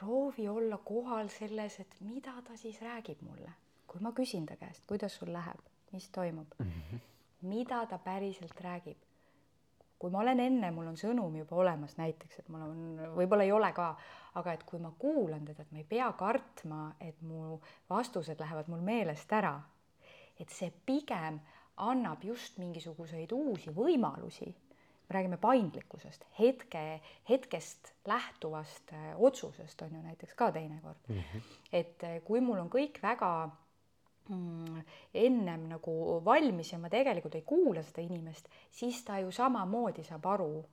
proovi olla kohal selles, et mida ta siis räägib mulle, kui ma küsin ta käest, kuidas sul läheb, mis toimub mm, -hmm. mida ta päriselt räägib. kui ma olen enne, mul on sõnum juba olemas näiteks, et mul on, võib-olla ei ole ka, aga et kui ma kuulan teda, et ma ei pea kartma, et mu vastused lähevad mul meelest ära, et see pigem annab just mingisuguseid uusi võimalusi me räägime paindlikkusest, hetke, hetkest lähtuvast äh, otsusest on ju näiteks ka teinekord mm. -hmm. et äh, kui mul on kõik väga mm, ennem nagu valmis ja ma tegelikult ei kuula seda inimest, siis ta ju samamoodi saab aru,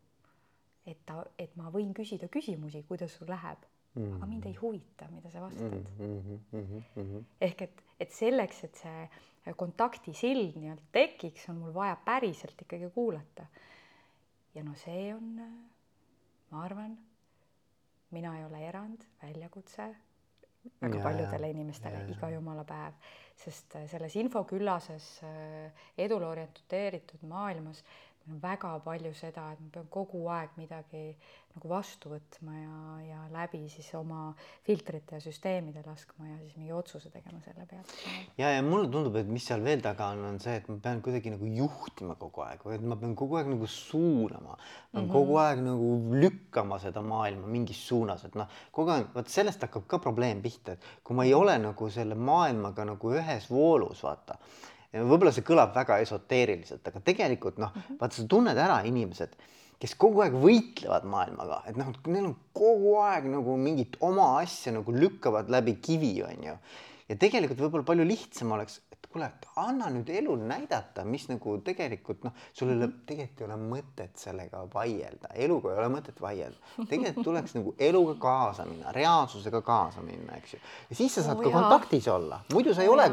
et ta, et ma võin küsida küsimusi, kuidas sul läheb mm, -hmm. aga mind ei huvita, mida sa vastad mm. -hmm, mm -hmm. ehk et, et selleks, et see kontaktisild nii-öelda tekiks, on mul vaja päriselt ikkagi kuulata ja no see on, ma arvan, mina ei ole erand, väljakutse väga ja, paljudele inimestele ja, iga jumala päev, sest äh, selles infoküllases äh, edule orienteeritud maailmas väga palju seda, et ma pean kogu aeg midagi nagu vastu võtma ja, ja läbi siis oma filtrite ja süsteemide laskma ja siis mingi otsuse tegema selle pealt. ja, ja mulle tundub, et mis seal veel taga on, on see, et ma pean kuidagi nagu juhtima kogu aeg, et ma pean kogu aeg nagu suunama, mm -hmm. kogu aeg nagu lükkama seda maailma mingis suunas, et noh, kogu aeg, vot sellest hakkab ka probleem pihta, et kui ma ei ole nagu selle maailmaga nagu ühes voolus, vaata võib-olla see kõlab väga esoteeriliselt, aga tegelikult noh -hmm., vaata, sa tunned ära inimesed, kes kogu aeg võitlevad maailmaga, et noh, neil on kogu aeg nagu mingit oma asja nagu lükkavad läbi kivi, on ju. ja tegelikult võib-olla palju lihtsam oleks, kuule, anna nüüd elul näidata, mis nagu tegelikult noh, sul ei ole, mhm. tegelikult ei ole mõtet sellega vaielda, eluga ei ole mõtet vaielda. tegelikult tuleks nagu eluga kaasa minna, reaalsusega kaasa minna, eks ju. ja siis sa saad oh, ka kontaktis olla, muidu sa ei oh, ole,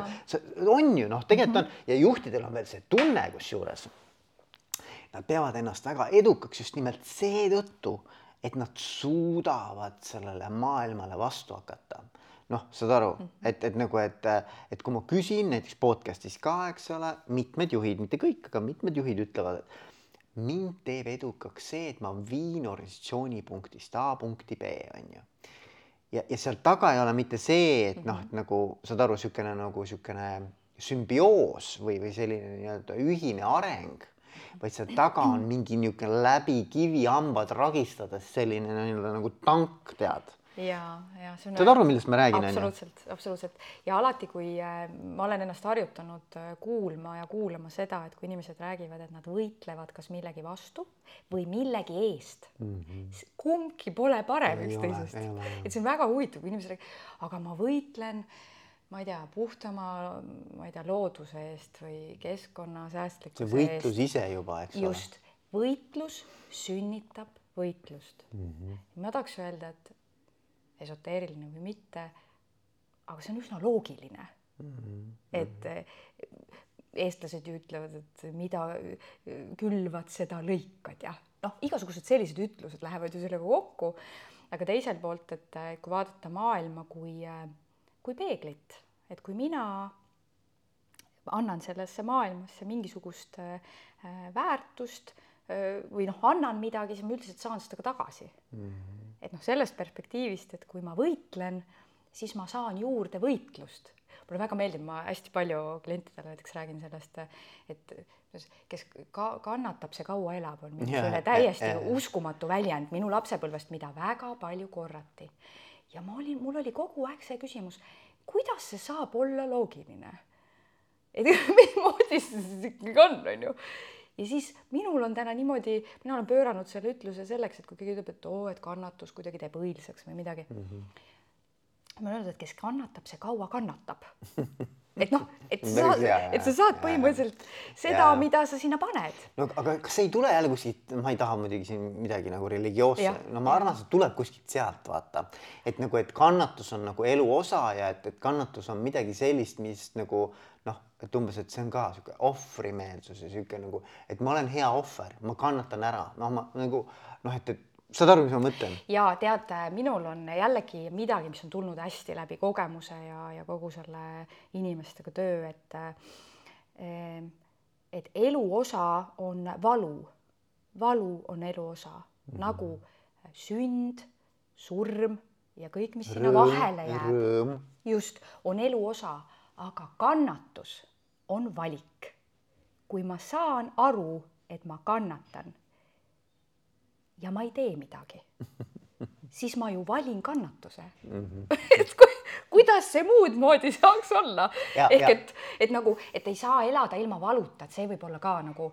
on ju noh, tegelikult on ja juhtidel on veel see tunne kusjuures Nad peavad ennast väga edukaks just nimelt seetõttu, et nad suudavad sellele maailmale vastu hakata. Noh, saad aru, et, et nagu, et, et kui ma küsin näiteks podcast'is ka, eks ole, mitmed juhid, mitte kõik, aga mitmed juhid ütlevad, et mind teeb edukaks see, et ma viin organisatsiooni punktist A punkti B, on ju. ja, ja seal taga ei ole mitte see, et noh, et nagu saad aru, niisugune nagu niisugune sümbioos või, või selline nii-öelda ühine areng vaid seal taga on mingi niisugune läbi kivihambad ragistades selline nii-öelda nagu tank, tead ja, ja see on saad aru, millest ma räägin, absoluutselt, absoluutselt ja alati, kui äh, ma olen ennast harjutanud äh, kuulma ja kuulama seda, et kui inimesed räägivad, et nad võitlevad kas millegi vastu või millegi eest mm, -hmm. kumbki pole parem üksteisest. et see on väga huvitav, kui inimesed räägivad, aga ma võitlen ma ei tea, puhtama, ma ei tea, looduse eest või keskkonna säästlikkuse eest. see võitlus eest. ise juba, eks ole. just, võitlus sünnitab võitlust mm. -hmm. ma tahaks öelda, et esoteeriline või mitte, aga see on üsna loogiline mm. -hmm. et eh, eestlased ju ütlevad, et mida külvad, seda lõikad ja noh, igasugused sellised ütlused lähevad ju sellega kokku. aga teiselt poolt, et eh, kui vaadata maailma kui, eh, kui peeglit, et kui mina annan sellesse maailmasse mingisugust väärtust või noh, annan midagi, siis ma üldiselt saan seda ka tagasi mm. -hmm et noh, sellest perspektiivist, et kui ma võitlen, siis ma saan juurde võitlust. mulle väga meeldib, ma hästi palju klientidele näiteks räägin sellest, et kes ka kannatab, see kaua elab, on mingisugune täiesti ja, ja, uskumatu väljend minu lapsepõlvest, mida väga palju korrati. ja ma olin, mul oli kogu aeg see küsimus, kuidas see saab olla loogiline? et mismoodi see siis ikkagi on, on ju ja siis minul on täna niimoodi, mina olen pööranud selle ütluse selleks, et kui keegi ütleb, et oo, et kannatus kuidagi teeb õilsaks või midagi mm. -hmm. Ma olen öelnud, et kes kannatab, see kaua kannatab. Et noh, et sa, et sa saad põhimõtteliselt seda, mida sa sinna paned. no aga kas ei tule jälle kuskilt, ma ei taha muidugi siin midagi nagu religioosse, no ma arvan, see tuleb kuskilt sealt vaata, et nagu, et kannatus on nagu elu osa ja et, et kannatus on midagi sellist, mis nagu noh, et umbes, et see on ka sihuke ohvrimeelsus ja sihuke nagu, et ma olen hea ohver, ma kannatan ära, noh, ma nagu noh, et, et saad aru, mis ma mõtlen? ja tead, minul on jällegi midagi, mis on tulnud hästi läbi kogemuse ja, ja kogu selle inimestega töö, et eh, et elu osa on valu, valu on elu osa mm, -hmm. nagu sünd, surm ja kõik, mis sinna vahele jääb, just, on elu osa aga kannatus on valik. kui ma saan aru, et ma kannatan ja ma ei tee midagi, siis ma ju valin kannatuse mm. -hmm. et kui, kuidas see muud moodi saaks olla? ehk ja. et, et nagu, et ei saa elada ilma valuta, et see võib olla ka nagu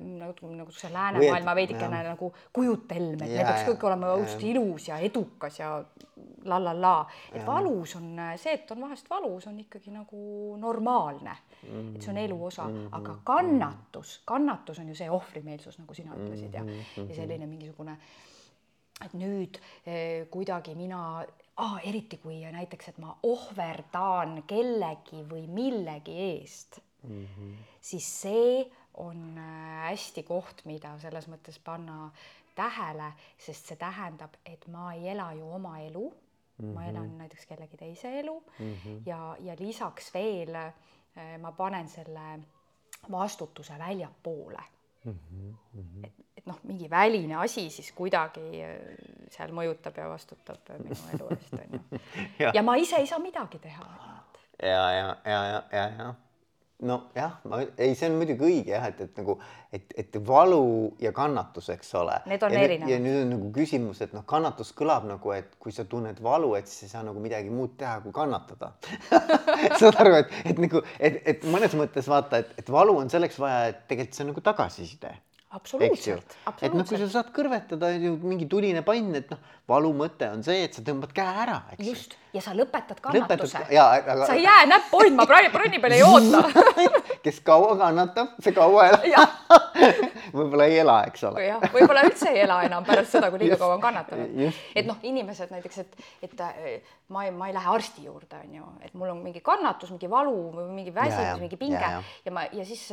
nagu, nagu see läänemaailma veidikene nagu kujutelm, et me peaks kõik olema just ilus ja edukas ja la la la, et ja. valus on see, et on vahest valus, on ikkagi nagu normaalne mm. -hmm. et see on elu osa mm, -hmm. aga kannatus, kannatus on ju see ohvrimeelsus, nagu sina ütlesid ja mm, -hmm. ja selline mingisugune, et nüüd eh, kuidagi mina ah,, eriti kui näiteks, et ma ohverdan kellegi või millegi eest mm, -hmm. siis see on äh, hästi koht, mida selles mõttes panna tähele, sest see tähendab, et ma ei ela ju oma elu mm, -hmm. ma elan mhm. näiteks kellegi teise elu mm -hmm. ja, ja lisaks veel äh, ma panen selle vastutuse väljapoole mm. -hmm. et, et noh, mingi väline asi siis kuidagi äh, seal mõjutab ja vastutab minu elu eest onju. ja ma ise ei saa midagi teha. ja, ja, ja, ja, ja, ja nojah, ma ei, see on muidugi õige jah, et, et nagu, et, et valu ja kannatus, eks ole. Need on ja erinevad. ja nüüd on nagu küsimus, et noh, kannatus kõlab nagu, et kui sa tunned valu, et siis ei saa nagu midagi muud teha, kui kannatada saad aru, et, et nagu, et, et mõnes mõttes vaata, et, et valu on selleks vaja, et tegelikult see on nagu tagasiside absoluutselt, absoluutselt. et noh, kui sa saad kõrvetada mingi tuline pann, et noh, valu mõte on see, et sa tõmbad käe ära, eks. just, ja sa lõpetad kannatuse. Aga... sa ei jää näppu hoidma bronni peal ei oota kes kaua kannatab, see kaua elab võib-olla ei ela, eks ole. jah, võib-olla üldse ei ela enam pärast seda, kui liiga kaua on kannatanud. et noh, inimesed näiteks, et, et ma ei, ma ei lähe arsti juurde, on ju, et mul on mingi kannatus, mingi valu või mingi väsimus, mingi pinge ja, ja. ja ma ja siis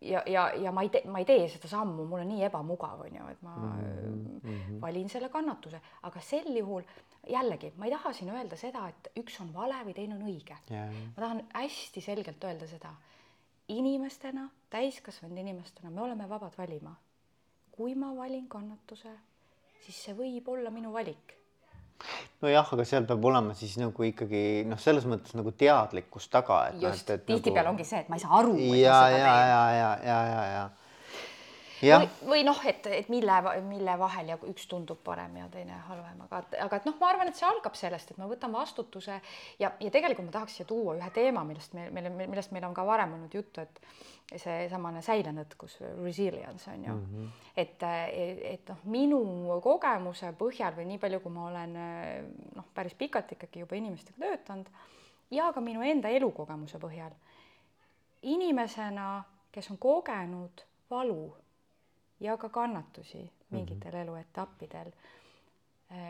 ja, ja, ja ma ei tee, ma ei tee seda sammu, mul on nii ebamugav, on ju, et ma mm -hmm. valin selle kannatuse, aga sel juhul jällegi ma ei taha siin öelda seda, et üks on vale või teine on õige. Yeah.. ma tahan hästi selgelt öelda seda, inimestena, täiskasvanud inimestena, me oleme vabad valima. kui ma valin kannatuse, siis see võib olla minu valik nojah, aga seal peab olema siis nagu ikkagi noh, selles mõttes nagu teadlikkus taga, et just, tihtipeale nagu... ongi see, et ma ei saa aru. ja, ja, ja, ja, ja, ja, ja Jah. või, või noh, et, et mille, mille vahel ja üks tundub parem ja teine halvem, aga, aga et noh, ma arvan, et see algab sellest, et ma võtan vastutuse ja, ja tegelikult ma tahaks siia tuua ühe teema, millest meil, meil, millest meil on ka varem olnud juttu, et seesamane säilenõtkus, resilience on ju mm. -hmm. et, et noh, minu kogemuse põhjal või nii palju, kui ma olen noh, päris pikalt ikkagi juba inimestega töötanud ja ka minu enda elukogemuse põhjal, inimesena, kes on kogenud valu ja ka kannatusi mingitel mm -hmm. eluetappidel,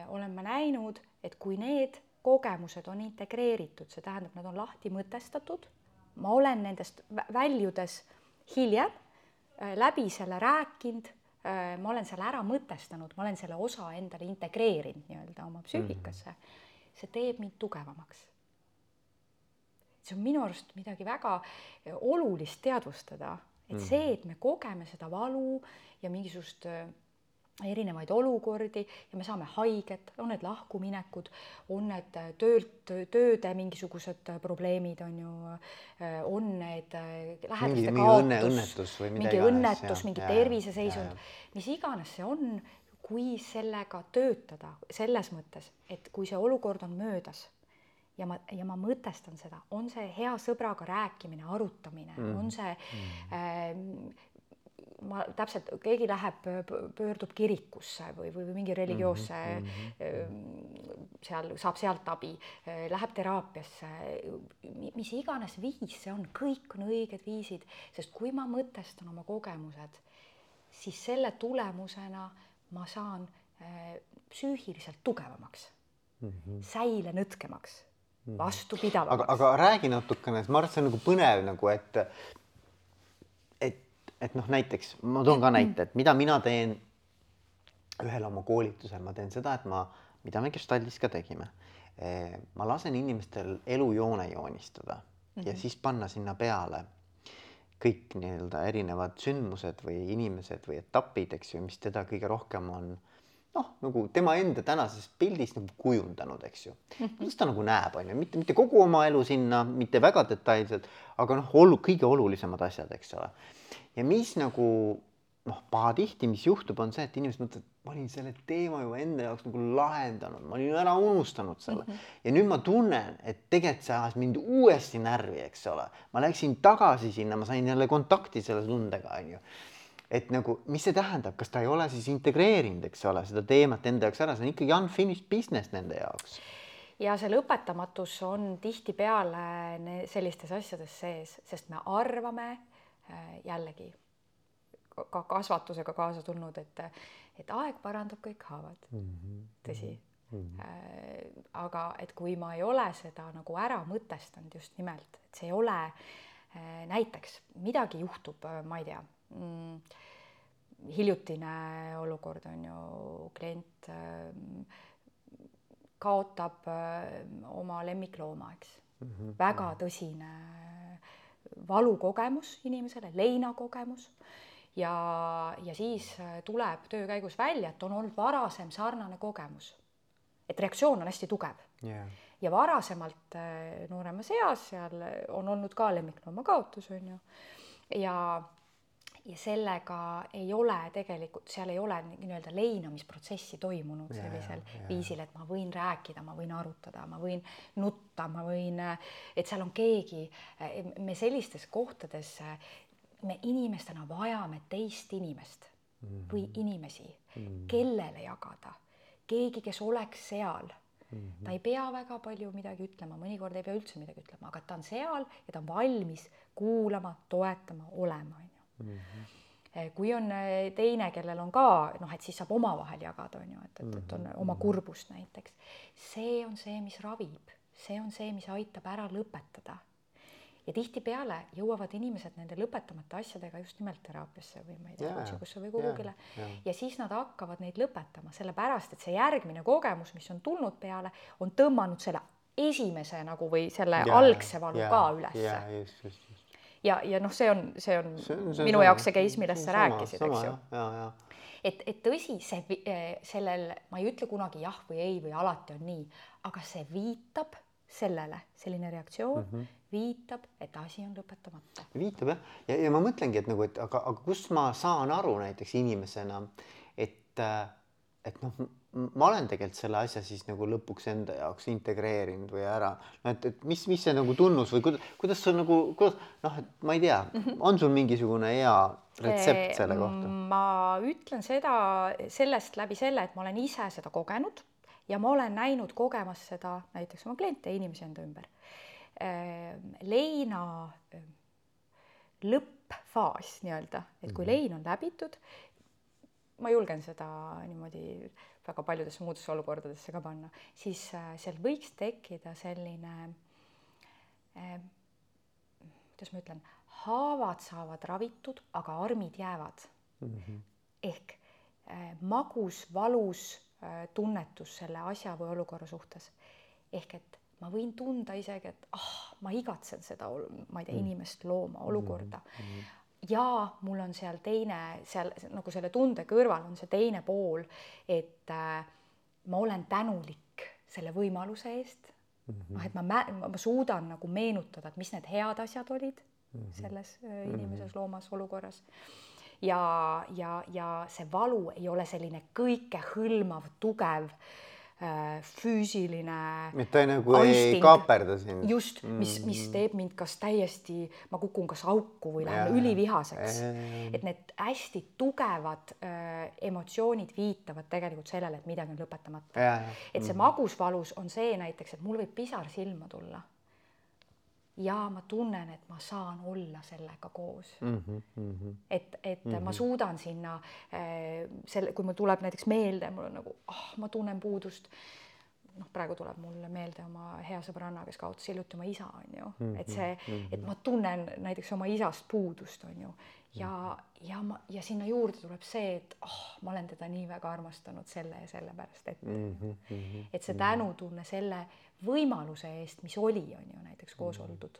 olen ma näinud, et kui need kogemused on integreeritud, see tähendab, nad on lahti mõtestatud ma olen nendest väljudes hiljem äh, läbi selle rääkinud, äh, ma olen selle ära mõtestanud, ma olen selle osa endale integreerinud nii-öelda oma psüühikasse. see teeb mind tugevamaks. see on minu arust midagi väga äh, olulist teadvustada, et see, et me kogeme seda valu ja mingisugust erinevaid olukordi ja me saame haiget, on need lahkuminekud, on need töölt, tööde mingisugused probleemid, on ju, on need lähedaste kaotus, mingi õnnetus, mingi terviseseisund, mis iganes see on, kui sellega töötada selles mõttes, et kui see olukord on möödas ja ma, ja ma mõtestan seda, on see hea sõbraga rääkimine, arutamine mm., on see mm. äh, ma täpselt, keegi läheb, pöördub kirikusse või, või mingi religioosse mm, -hmm. seal saab sealt abi, läheb teraapiasse, mis iganes viis see on, kõik on õiged viisid, sest kui ma mõtestan oma kogemused, siis selle tulemusena ma saan äh, psüühiliselt tugevamaks mm, -hmm. säile nõtkemaks mhm. vastupidavamaks. aga, aga räägi natukene, ma arvan, et see on nagu põnev nagu, et et noh, näiteks ma toon ka näite, et mida mina teen ühel oma koolitusel, ma teen seda, et ma, mida me Gestaltis ka tegime, eh, ma lasen inimestel elujoone joonistada mm -hmm. ja siis panna sinna peale kõik nii-öelda erinevad sündmused või inimesed või etapid, eks ju, mis teda kõige rohkem on noh, nagu tema enda tänasest pildist nagu kujundanud, eks ju. kuidas ta nagu näeb, on ju, mitte, mitte kogu oma elu sinna, mitte väga detailselt, aga noh, olu-, kõige olulisemad asjad, eks ole. ja mis nagu noh, pahatihti, mis juhtub, on see, et inimesed mõtlevad, ma olin selle teema ju enda jaoks nagu lahendanud, ma olin ära unustanud selle. Mm -hmm. ja nüüd ma tunnen, et tegelikult see ajas mind uuesti närvi, eks ole, ma läksin tagasi sinna, ma sain jälle kontakti selle tundega, onju et nagu, mis see tähendab, kas ta ei ole siis integreerinud, eks ole, seda teemat enda jaoks ära, see on ikkagi unfinished business nende jaoks. ja see lõpetamatus on tihtipeale sellistes asjades sees, sest me arvame Äh, jällegi ka kasvatusega kaasa tulnud, et, et aeg parandab kõik haavad mm. -hmm. tõsi mm. -hmm. aga et kui ma ei ole seda nagu ära mõtestanud just nimelt, et see ei ole äh, näiteks midagi juhtub, ma ei tea mm,, hiljutine olukord on ju, klient kaotab oma lemmiklooma, eks mm. -hmm. väga tõsine valukogemus inimesele, leinakogemus ja, ja siis tuleb töö käigus välja, et on olnud varasem sarnane kogemus. et reaktsioon on hästi tugev yeah.. ja varasemalt äh, nooremas eas seal on olnud ka lemmiklooma kaotus, on ju, ja ja sellega ei ole tegelikult, seal ei ole nii-öelda leinamisprotsessi toimunud sellisel ja, ja. viisil, et ma võin rääkida, ma võin arutada, ma võin nutta, ma võin, et seal on keegi, me sellistes kohtades, me inimestena vajame teist inimest mm -hmm. või inimesi mm, -hmm. kellele jagada, keegi, kes oleks seal Mm -hmm. ta ei pea väga palju midagi ütlema, mõnikord ei pea üldse midagi ütlema, aga ta on seal ja ta on valmis kuulama, toetama, olema, mm. -hmm. kui on eh, teine, kellel on ka noh, et siis saab omavahel jagada, on ju, et, et, et on mhm. oma kurbust näiteks. see on see, mis ravib, see on see, mis aitab ära lõpetada. Ja tihtipeale jõuavad inimesed nende lõpetamata asjadega just nimelt teraapiasse või ma ei tea, coaching'usse või kuhugile. Ja siis nad hakkavad neid lõpetama, sellepärast et see järgmine kogemus, mis on tulnud peale, on tõmmanud selle esimese nagu või selle ja, algse valu ja, ka ülesse ja, ja noh, see on, see on see, see minu jaoks see case, millest sa rääkisid, eks ju. et, et tõsi, see sellel, ma ei ütle kunagi jah või ei või alati on nii, aga see viitab sellele, selline reaktsioon mm -hmm. viitab, et asi on lõpetamata. viitab jah, ja, ja ma mõtlengi, et nagu, et aga, aga kust ma saan aru näiteks inimesena, et, et noh, ma olen tegelikult selle asja siis nagu lõpuks enda jaoks integreerinud või ära, no et, et mis, mis see nagu tunnus või kuidas, kuidas sul nagu, kuidas noh, et ma ei tea -hmm. on sul mingisugune hea retsept selle kohta? ma ütlen seda sellest läbi selle, et ma olen ise seda kogenud ja ma olen näinud kogemas seda näiteks oma kliente ja inimesi enda ümber. Ehm, leina ehm, lõppfaas nii-öelda, et kui mhm. lein on läbitud, ma julgen seda niimoodi väga paljudesse muudesse olukordadesse ka panna, siis äh, seal võiks tekkida selline eh,, kuidas ma ütlen, haavad saavad ravitud, aga armid jäävad mm. -hmm. ehk eh, magus, valus Äh, tunnetus selle asja või olukorra suhtes. ehk et ma võin tunda isegi, et ah, ma igatsen seda, ma ei tea, mm. inimest, looma, olukorda mm. -hmm. Ja mul on seal teine, seal nagu selle tunde kõrval on see teine pool, et äh, ma olen tänulik selle võimaluse eest mm. -hmm. noh, et ma, ma, ma suudan nagu meenutada, et mis need head asjad olid mm -hmm. selles äh, inimeses, loomas, olukorras ja, ja, ja see valu ei ole selline kõikehõlmav, tugev äh, füüsiline. et ta nagu aisting. ei kaaperda sind. just, mis, mis mm. teeb mind kas täiesti, ma kukun kas auku või lähen ülivihaseks. et need hästi tugevad äh, emotsioonid viitavad tegelikult sellele, et midagi on lõpetamata. et see mm. magusvalus on see näiteks, et mul võib pisar silma tulla ja ma tunnen, et ma saan olla sellega koos mm. -hmm, mm -hmm. et, et mm -hmm. ma suudan sinna äh, selle, kui mul tuleb näiteks meelde, mul on nagu, ah, ma tunnen puudust. noh, praegu tuleb mulle meelde oma hea sõbranna, kes kaotas hiljuti oma isa, on ju mm, -hmm, et see, et ma tunnen näiteks oma isast puudust, on ju, ja, ja ma ja sinna juurde tuleb see, et oh, ma olen teda nii väga armastanud selle ja sellepärast, et mm, -hmm, et see tänutunne selle võimaluse eest, mis oli, on ju näiteks koos mhm. oldud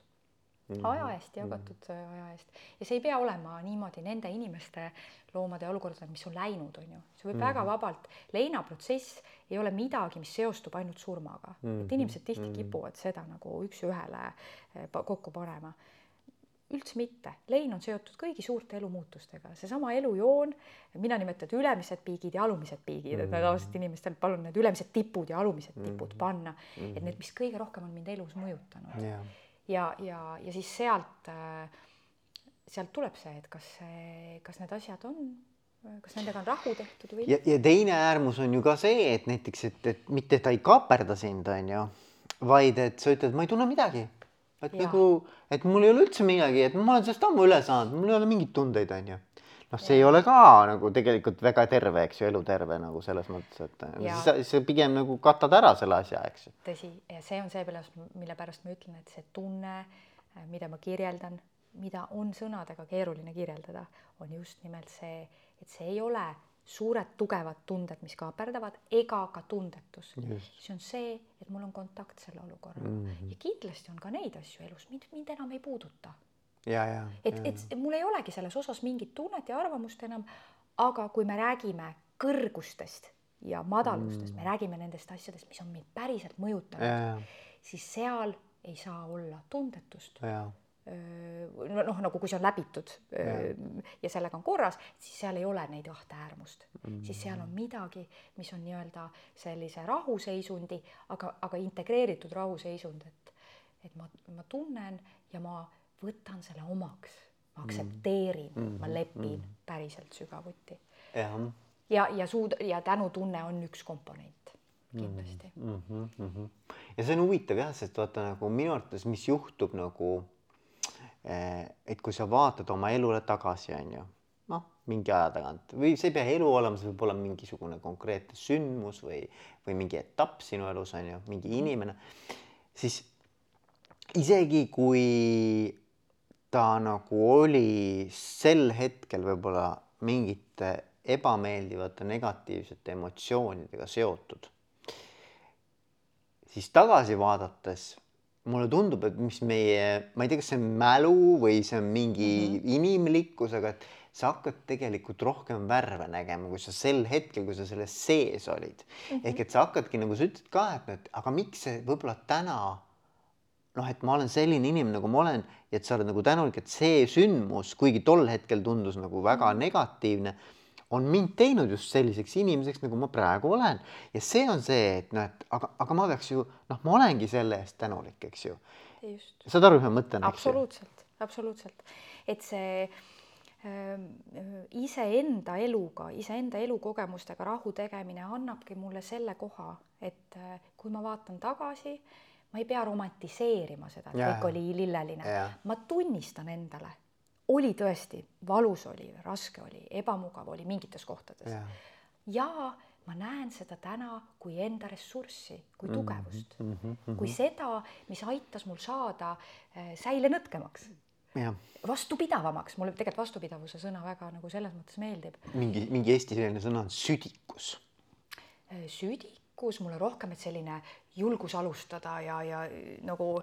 mhm. aja eest, jagatud mhm. aja eest ja see ei pea olema niimoodi nende inimeste, loomade ja olukordadega, mis on läinud, on ju, see võib mm -hmm. väga vabalt, leinaprotsess ei ole midagi, mis seostub ainult surmaga mm, -hmm. et inimesed tihti mm -hmm. kipuvad seda nagu üks-ühele eh, kokku panema üldse mitte, lein on seotud kõigi suurte elumuutustega, seesama elujoon, mina nimetan ülemised piigid ja alumised piigid mm, -hmm. et ma tavaliselt inimestel palun need ülemised tipud ja alumised mm -hmm. tipud panna mm, -hmm. et need, mis kõige rohkem on mind elus mõjutanud yeah. ja, ja, ja siis sealt, äh, sealt tuleb see, et kas, kas need asjad on kas nendega on rahu tehtud või? ja, ja teine äärmus on ju ka see, et näiteks, et, et mitte ta ei kaaperda sind, on ju, vaid et sa ütled, ma ei tunne midagi et ja. nagu, et mul ei ole üldse midagi, et ma olen sellest ammu üle saanud, mul ei ole mingeid tundeid, onju. noh, see ja. ei ole ka nagu tegelikult väga terve, eks ju, eluterve nagu selles mõttes, et ja. siis sa pigem nagu katad ära selle asja, eks ju. tõsi, ja see on see, mille pärast ma ütlen, et see tunne, mida ma kirjeldan, mida on sõnadega keeruline kirjeldada, on just nimelt see, et see ei ole suured tugevad tunded, mis kaaperdavad, ega ka tundetus. see on see, et mul on kontakt selle olukorraga mm -hmm. ja kindlasti on ka neid asju elus, mind, mind enam ei puuduta. et, et mul ei olegi selles osas mingit tunnet ja arvamust enam. aga kui me räägime kõrgustest ja madalustest mm, me räägime nendest asjadest, mis on meid päriselt mõjutanud, siis seal ei saa olla tundetust noh, nagu kui see on läbitud ja. ja sellega on korras, siis seal ei ole neid kahte äärmust mm, -hmm. siis seal on midagi, mis on nii-öelda sellise rahuseisundi, aga, aga integreeritud rahuseisund, et, et ma, ma tunnen ja ma võtan selle omaks, ma aktsepteerin mm, -hmm. ma lepin mm -hmm. päriselt sügavuti. ja, ja, ja suud- ja tänutunne on üks komponent kindlasti mm. -hmm, mm -hmm. ja see on huvitav jah, sest vaata nagu minu arvates, mis juhtub nagu et kui sa vaatad oma elule tagasi, on ju, noh, mingi aja tagant või see ei pea elu olema, see võib olla mingisugune konkreetne sündmus või, või mingi etapp sinu elus on ju, mingi mhm. inimene, siis isegi kui ta nagu oli sel hetkel võib-olla mingite ebameeldivate negatiivsete emotsioonidega seotud, siis tagasi vaadates mulle tundub, et mis meie, ma ei tea, kas see on mälu või see on mingi mm -hmm. inimlikkus, aga et sa hakkad tegelikult rohkem värve nägema, kui sa sel hetkel, kui sa selles sees olid mm. -hmm. ehk et sa hakkadki nagu sa ütled ka, et, et aga miks see võib-olla täna noh, et ma olen selline inimene, nagu ma olen ja et sa oled nagu tänulik, et see sündmus, kuigi tol hetkel tundus nagu väga Mhm. negatiivne, on mind teinud just selliseks inimeseks, nagu ma praegu olen. Ja see on see, et noh, et aga, aga ma peaks ju noh, ma olengi selle eest tänulik, eks ju. saad aru, mis ma mõtlen? absoluutselt, absoluutselt, et see äh, iseenda eluga, iseenda elukogemustega rahu tegemine annabki mulle selle koha, et äh, kui ma vaatan tagasi, ma ei pea romantiseerima seda, et kõik oli lilleline. Ma tunnistan endale, oli tõesti, valus oli, raske oli, ebamugav oli mingites kohtades Jaa. ja ma näen seda täna kui enda ressurssi, Mhm, kui tugevust mm, -hmm. kui seda, mis aitas mul saada äh, säile nõtkemaks, vastupidavamaks, mulle tegelikult vastupidavuse sõna väga nagu selles mõttes meeldib. mingi, mingi eesti selline sõna on südikus. Äh, südikus mulle rohkem, et selline julgus alustada ja, ja äh, nagu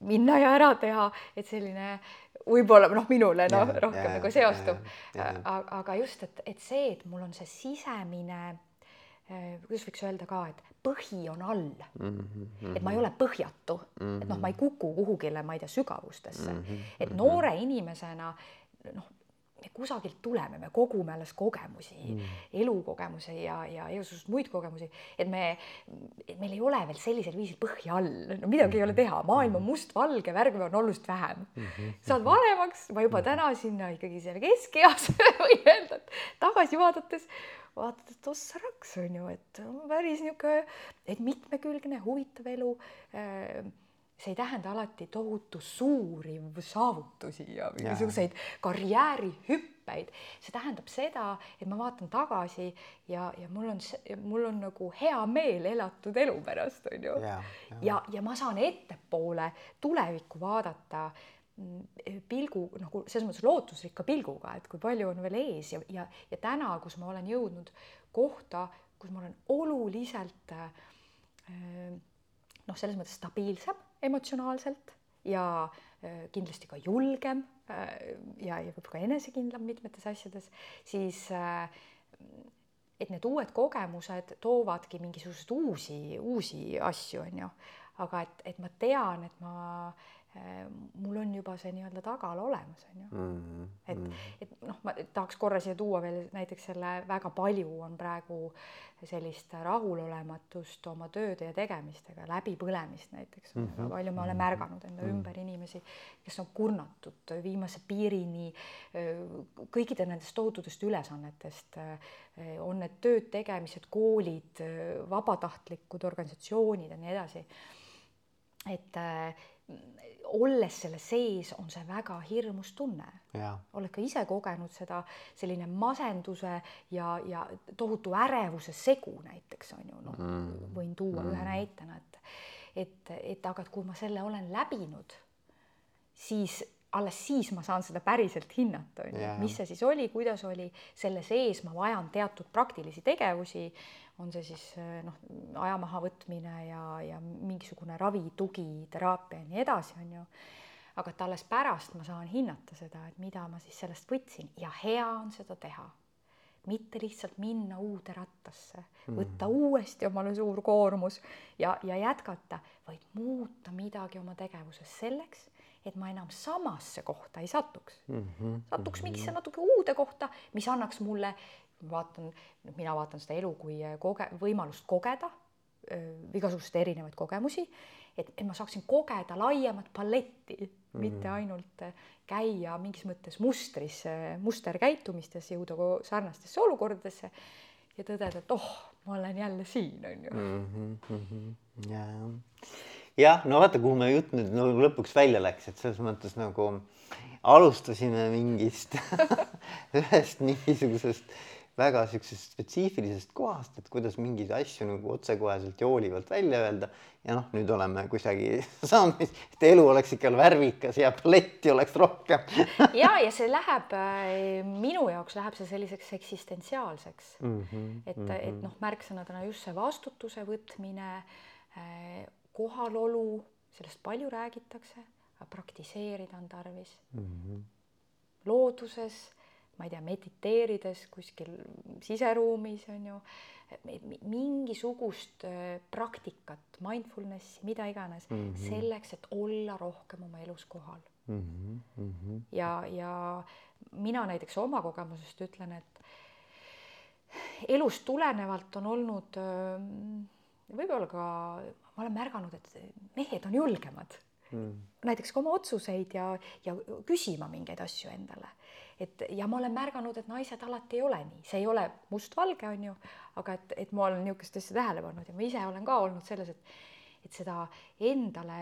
minna ja ära teha, et selline võib-olla noh, minule noh, rohkem jaa, nagu seostub, jaa. aga, just, et, et see, et mul on see sisemine eh, kuidas võiks öelda ka, et põhi on all mm. -hmm. et ma ei ole põhjatu mm, -hmm. et noh, ma ei kuku kuhugile, ma ei tea, sügavustesse mm, -hmm. et noore inimesena noh, me kusagilt tuleme, me kogume alles kogemusi mm., elukogemusi ja, ja igasuguseid muid kogemusi, et me, et meil ei ole veel sellisel viisil põhja all, no midagi ei ole teha, maailm on mustvalge, värve on oluliselt vähem mm. -hmm. saad vanemaks, ma juba täna sinna ikkagi seal keskeas võin öelda, et tagasi vaadates vaatad, et ossa raks on ju, et päris niisugune, et mitmekülgne, huvitav elu see ei tähenda alati tohutu suuri saavutusi ja mingisuguseid karjäärihüppeid. see tähendab seda, et ma vaatan tagasi ja, ja mul on, mul on nagu hea meel elatud elu pärast, on ju. ja, ja, ja, ja ma saan ettepoole tulevikku vaadata mm, pilgu nagu selles mõttes lootusrikka pilguga, et kui palju on veel ees ja, ja, ja täna, kus ma olen jõudnud kohta, kus ma olen oluliselt äh, noh, selles mõttes stabiilsem emotsionaalselt ja äh, kindlasti ka julgem äh, ja, ja võib-olla ka enesekindlam mitmetes asjades, siis äh, et need uued kogemused toovadki mingisuguseid uusi, uusi asju, on ju. aga et, et ma tean, et ma mul on juba see nii-öelda tagala olemas, on ju mm. -hmm. et, et noh, ma tahaks korra siia tuua veel näiteks selle, väga palju on praegu sellist rahulolematust oma tööde ja tegemistega, läbipõlemist näiteks mm. -hmm. väga palju ma olen märganud enda mm -hmm. ümber inimesi, kes on kurnatud viimase piirini kõikide nendest tohututest ülesannetest, on need tööd, tegemised, koolid, vabatahtlikud organisatsioonid ja nii edasi. et äh, olles selle sees, on see väga hirmus tunne. oled ka ise kogenud seda, selline masenduse ja, ja tohutu ärevuse segu näiteks on ju, noh mm. võin tuua mm. ühe näitena, et et, et aga et kui ma selle olen läbinud, siis alles siis ma saan seda päriselt hinnata, on ju, mis see siis oli, kuidas oli, selle sees ma vajan teatud praktilisi tegevusi, on see siis noh, aja mahavõtmine ja, ja mingisugune ravi, tugi, teraapia ja nii edasi, on ju. aga et alles pärast ma saan hinnata seda, et mida ma siis sellest võtsin ja hea on seda teha. mitte lihtsalt minna uude rattasse, võtta mm. uuesti omale suur koormus ja, ja jätkata, vaid muuta midagi oma tegevuses selleks et ma enam samasse kohta ei satuks mm. -hmm. satuks mingisse natuke uude kohta, mis annaks mulle, vaatan, mina vaatan seda elu kui koge-, võimalust kogeda igasuguseid erinevaid kogemusi, et, et ma saaksin kogeda laiemat paletti mm, -hmm. mitte ainult käia mingis mõttes mustris, musterkäitumistes, jõuda sarnastesse olukordadesse ja tõdeda, et oh, ma olen jälle siin, on ju mm. Jah, no vaata, kuhu meie jutt nüüd nagu lõpuks välja läks, et selles mõttes nagu alustasime mingist ühest mingisugusest väga siuksest spetsiifilisest kohast, et kuidas mingeid asju nagu otsekoheselt ja hoolivalt välja öelda. ja noh, nüüd oleme kusagil saamas, et elu oleks ikka värvikas ja paletti oleks rohkem ja, ja see läheb minu jaoks läheb see selliseks eksistentsiaalseks mm. -hmm, et mm, -hmm. et noh, märksõnadena just see vastutuse võtmine kohalolu, sellest palju räägitakse, aga praktiseerida on tarvis mm. -hmm. looduses ma ei tea, mediteerides kuskil siseruumis on ju, mingisugust äh, praktikat, mindfulness'i, mida iganes mm, -hmm. selleks, et olla rohkem oma elus kohal mm. -hmm. Mm -hmm. ja, ja mina näiteks oma kogemusest ütlen, et elust tulenevalt on olnud ähm, võib-olla ka, ma olen märganud, et mehed on julgemad mm. näiteks ka oma otsuseid ja, ja küsima mingeid asju endale. et ja ma olen märganud, et naised alati ei ole nii, see ei ole mustvalge, on ju, aga et, et ma olen niisugust asja tähele pannud ja ma ise olen ka olnud selles, et, et seda endale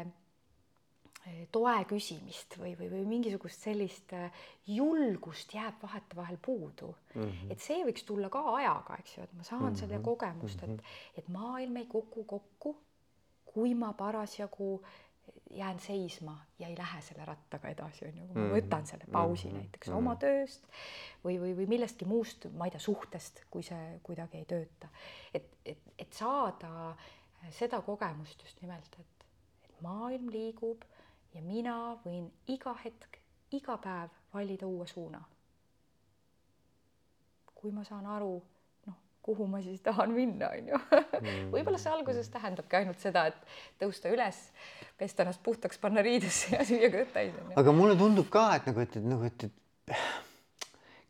eh, toe küsimist või, või, või mingisugust sellist eh, julgust jääb vahetevahel puudu mm. -hmm. et see võiks tulla ka ajaga, eks ju, et ma saan mm -hmm. selle kogemust, et, mhm. et maailm ei kuku kokku, kui ma parasjagu jään seisma ja ei lähe selle rattaga edasi, on ju, kui ma mhm. võtan selle pausi mm -hmm. näiteks mm -hmm. oma tööst või, või, või millestki muust, ma ei tea, suhtest, kui see kuidagi ei tööta. et, et, et saada seda kogemust just nimelt, et, et maailm liigub ja mina võin iga hetk, iga päev valida uue suuna. kui ma saan aru kuhu ma siis tahan minna, on ju. Mm. võib-olla see alguses tähendabki ainult seda, et tõusta üles, pesta ennast puhtaks, panna riidesse ja süüa kõht täis. aga mulle tundub ka, et nagu, et, et nagu, et, et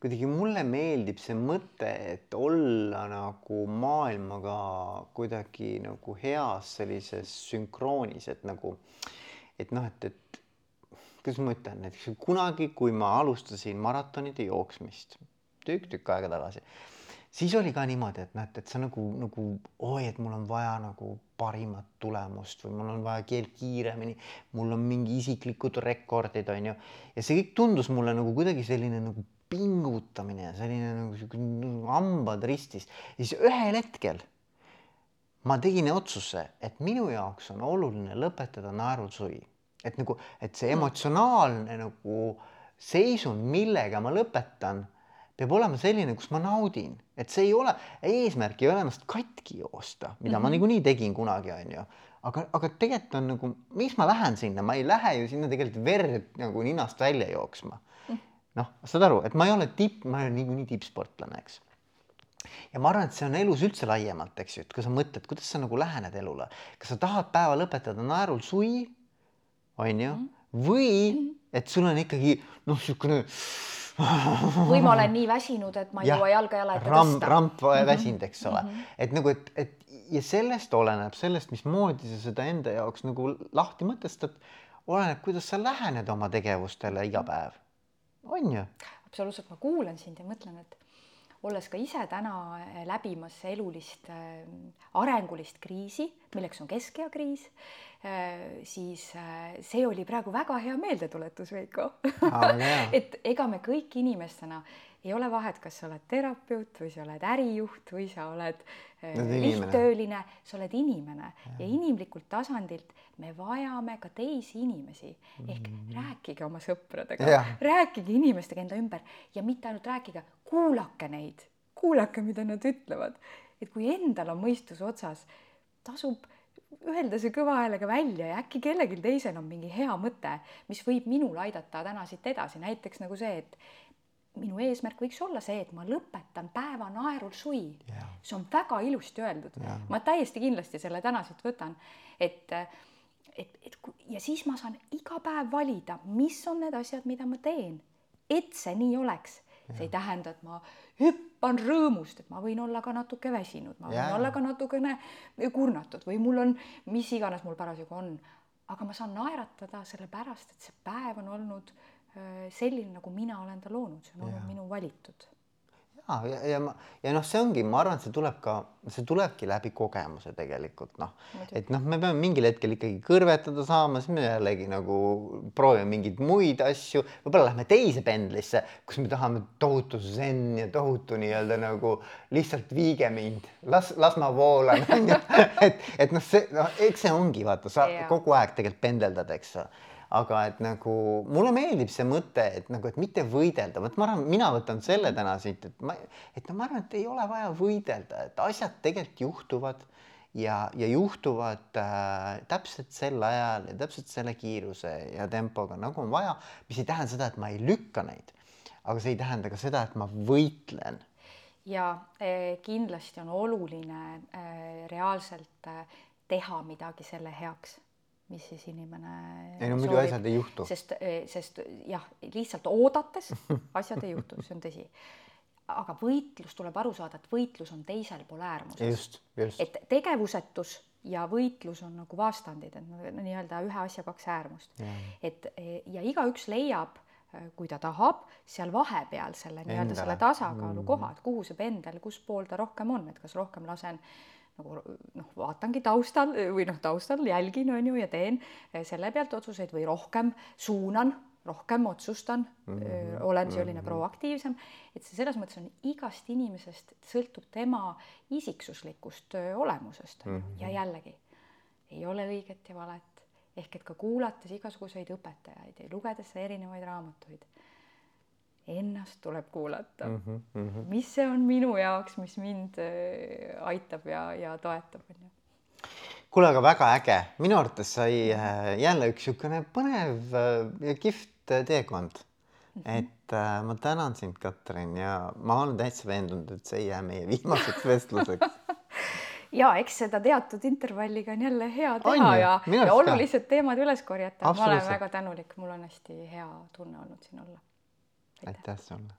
kuidagi mulle meeldib see mõte, et olla nagu maailmaga kuidagi nagu heas sellises sünkroonis, et nagu, et noh, et, et kuidas ma ütlen, näiteks kunagi, kui ma alustasin maratonide jooksmist tükk-tükk aega tagasi siis oli ka niimoodi, et näed, et sa nagu, nagu oi, et mul on vaja nagu parimat tulemust või mul on vaja keel kiiremini, mul on mingi isiklikud rekordid, on ju. ja see kõik tundus mulle nagu kuidagi selline nagu pingutamine ja selline nagu sihuke hambad ristis. ja siis ühel hetkel ma tegin otsuse, et minu jaoks on oluline lõpetada naerulsuvi. et nagu, et see emotsionaalne nagu seisund, millega ma lõpetan peab olema selline, kus ma naudin, et see ei ole, eesmärk ei ole ennast katki joosta, mida mm -hmm. ma mhm. niikuinii tegin kunagi, onju. aga, aga tegelikult on nagu, miks ma lähen sinna, ma ei lähe ju sinna tegelikult verd nagu ninast välja jooksma. -hmm. noh, saad aru, et ma ei ole tipp, ma olen niikuinii tippsportlane, eks ja ma arvan, et see on elus üldse laiemalt, eks ju, et kui sa mõtled, kuidas sa nagu lähened elule, kas sa tahad päeva lõpetada naerul sui, onju, mhm. või mhm. et sul on ikkagi noh, niisugune või ma olen nii väsinud, et ma ei jõua jalga jala ette ramp, tõsta. ramp väsinud, eks ole mm, -hmm. et nagu, et, et ja sellest oleneb, sellest, mismoodi sa seda enda jaoks nagu lahti mõtestad, oleneb, kuidas sa lähened oma tegevustele iga päev. on ju? absoluutselt, ma kuulan sind ja mõtlen, et olles ka ise täna eh, läbimas elulist eh, arengulist kriisi, milleks on keskeakriis, eh, siis see oli praegu väga hea meeldetuletus, Veiko. Et ega me kõik inimestena ei ole vahet, kas sa oled terapeut või sa oled ärijuht või sa oled lihttööline, sa oled inimene. Ja. ja inimlikult tasandilt me vajame ka teisi inimesi. Ehk mm -hmm. rääkige oma sõpradega, rääkige inimestega enda ümber. Ja mitte ainult rääkige, kuulake neid, kuulake, mida nad ütlevad. et kui endal on mõistus otsas, tasub öelda see kõva häälega välja ja äkki kellelgi teisel on mingi hea mõte, mis võib minul aidata täna siit edasi, näiteks nagu see, et minu eesmärk võiks olla see, et ma lõpetan päeva naerul sui. Yeah.. see on väga ilusti öeldud. Yeah.. ma täiesti kindlasti selle täna siit võtan, et, et, et ja siis ma saan iga päev valida, mis on need asjad, mida ma teen, et see nii oleks. Yeah.. see ei tähenda, et ma hüppan rõõmust, et ma võin olla ka natuke väsinud, ma võin yeah. olla ka natukene kurnatud või mul on, mis iganes mul parasjagu on, aga ma saan naeratada sellepärast, et see päev on olnud selline, nagu mina olen ta loonud, see on olnud minu valitud. ja, ja, ja ma ja noh, see ongi, ma arvan, et see tuleb ka, see tulebki läbi kogemuse tegelikult noh, et noh, me peame mingil hetkel ikkagi kõrvetada saama, siis me jällegi nagu proovime mingeid muid asju, võib-olla lähme teise pendlisse, kus me tahame tohutu zen ja tohutu nii-öelda nagu lihtsalt viige mind, las, las ma voolan onju, et, et noh, see noh, eks see ongi vaata, sa ja. kogu aeg tegelikult pendeldad, eks aga et nagu mulle meeldib see mõte, et nagu, et mitte võidelda, vot ma arvan, mina võtan selle täna siit, et ma, et no ma arvan, et ei ole vaja võidelda, et asjad tegelikult juhtuvad ja, ja juhtuvad äh, täpselt sel ajal ja täpselt selle kiiruse ja tempoga, nagu on vaja, mis ei tähenda seda, et ma ei lükka neid. aga see ei tähenda ka seda, et ma võitlen. ja eh, kindlasti on oluline eh, reaalselt eh, teha midagi selle heaks mis siis inimene ei no muidu asjad ei juhtu. sest, sest jah, lihtsalt oodates asjad ei juhtu, see on tõsi. aga võitlus, tuleb aru saada, et võitlus on teisel pool äärmuses. et tegevusetus ja võitlus on nagu vastandid, et nii-öelda ühe asja kaks äärmust. et ja igaüks leiab, kui ta tahab, seal vahepeal selle nii-öelda selle tasakaalu koha, et kuhu see pendel, kus pool ta rohkem on, et kas rohkem lasen nagu noh, vaatangi taustal või noh, taustal jälgin, on ju, ja teen selle pealt otsuseid või rohkem suunan, rohkem otsustan mm, -hmm. olen selline mm -hmm. proaktiivsem, et see selles mõttes on igast inimesest sõltub tema isiksuslikust olemusest mm -hmm. ja jällegi ei ole õiget ja valet ehk et ka kuulates igasuguseid õpetajaid ja lugedes erinevaid raamatuid ennast tuleb kuulata mm. -hmm, mm -hmm. mis see on minu jaoks, mis mind äh, aitab ja, ja toetab, onju. kuule, aga väga äge, minu arvates sai äh, jälle üks niisugune põnev äh, ja kihvt teekond mm. -hmm. et äh, ma tänan sind, Katrin, ja ma olen täitsa veendunud, et see ei jää meie viimaseks vestluseks ja eks seda teatud intervalliga on jälle hea teha ja, ja olulised teemad üles korjata. ma olen väga tänulik, mul on hästi hea tunne olnud siin olla aitäh sulle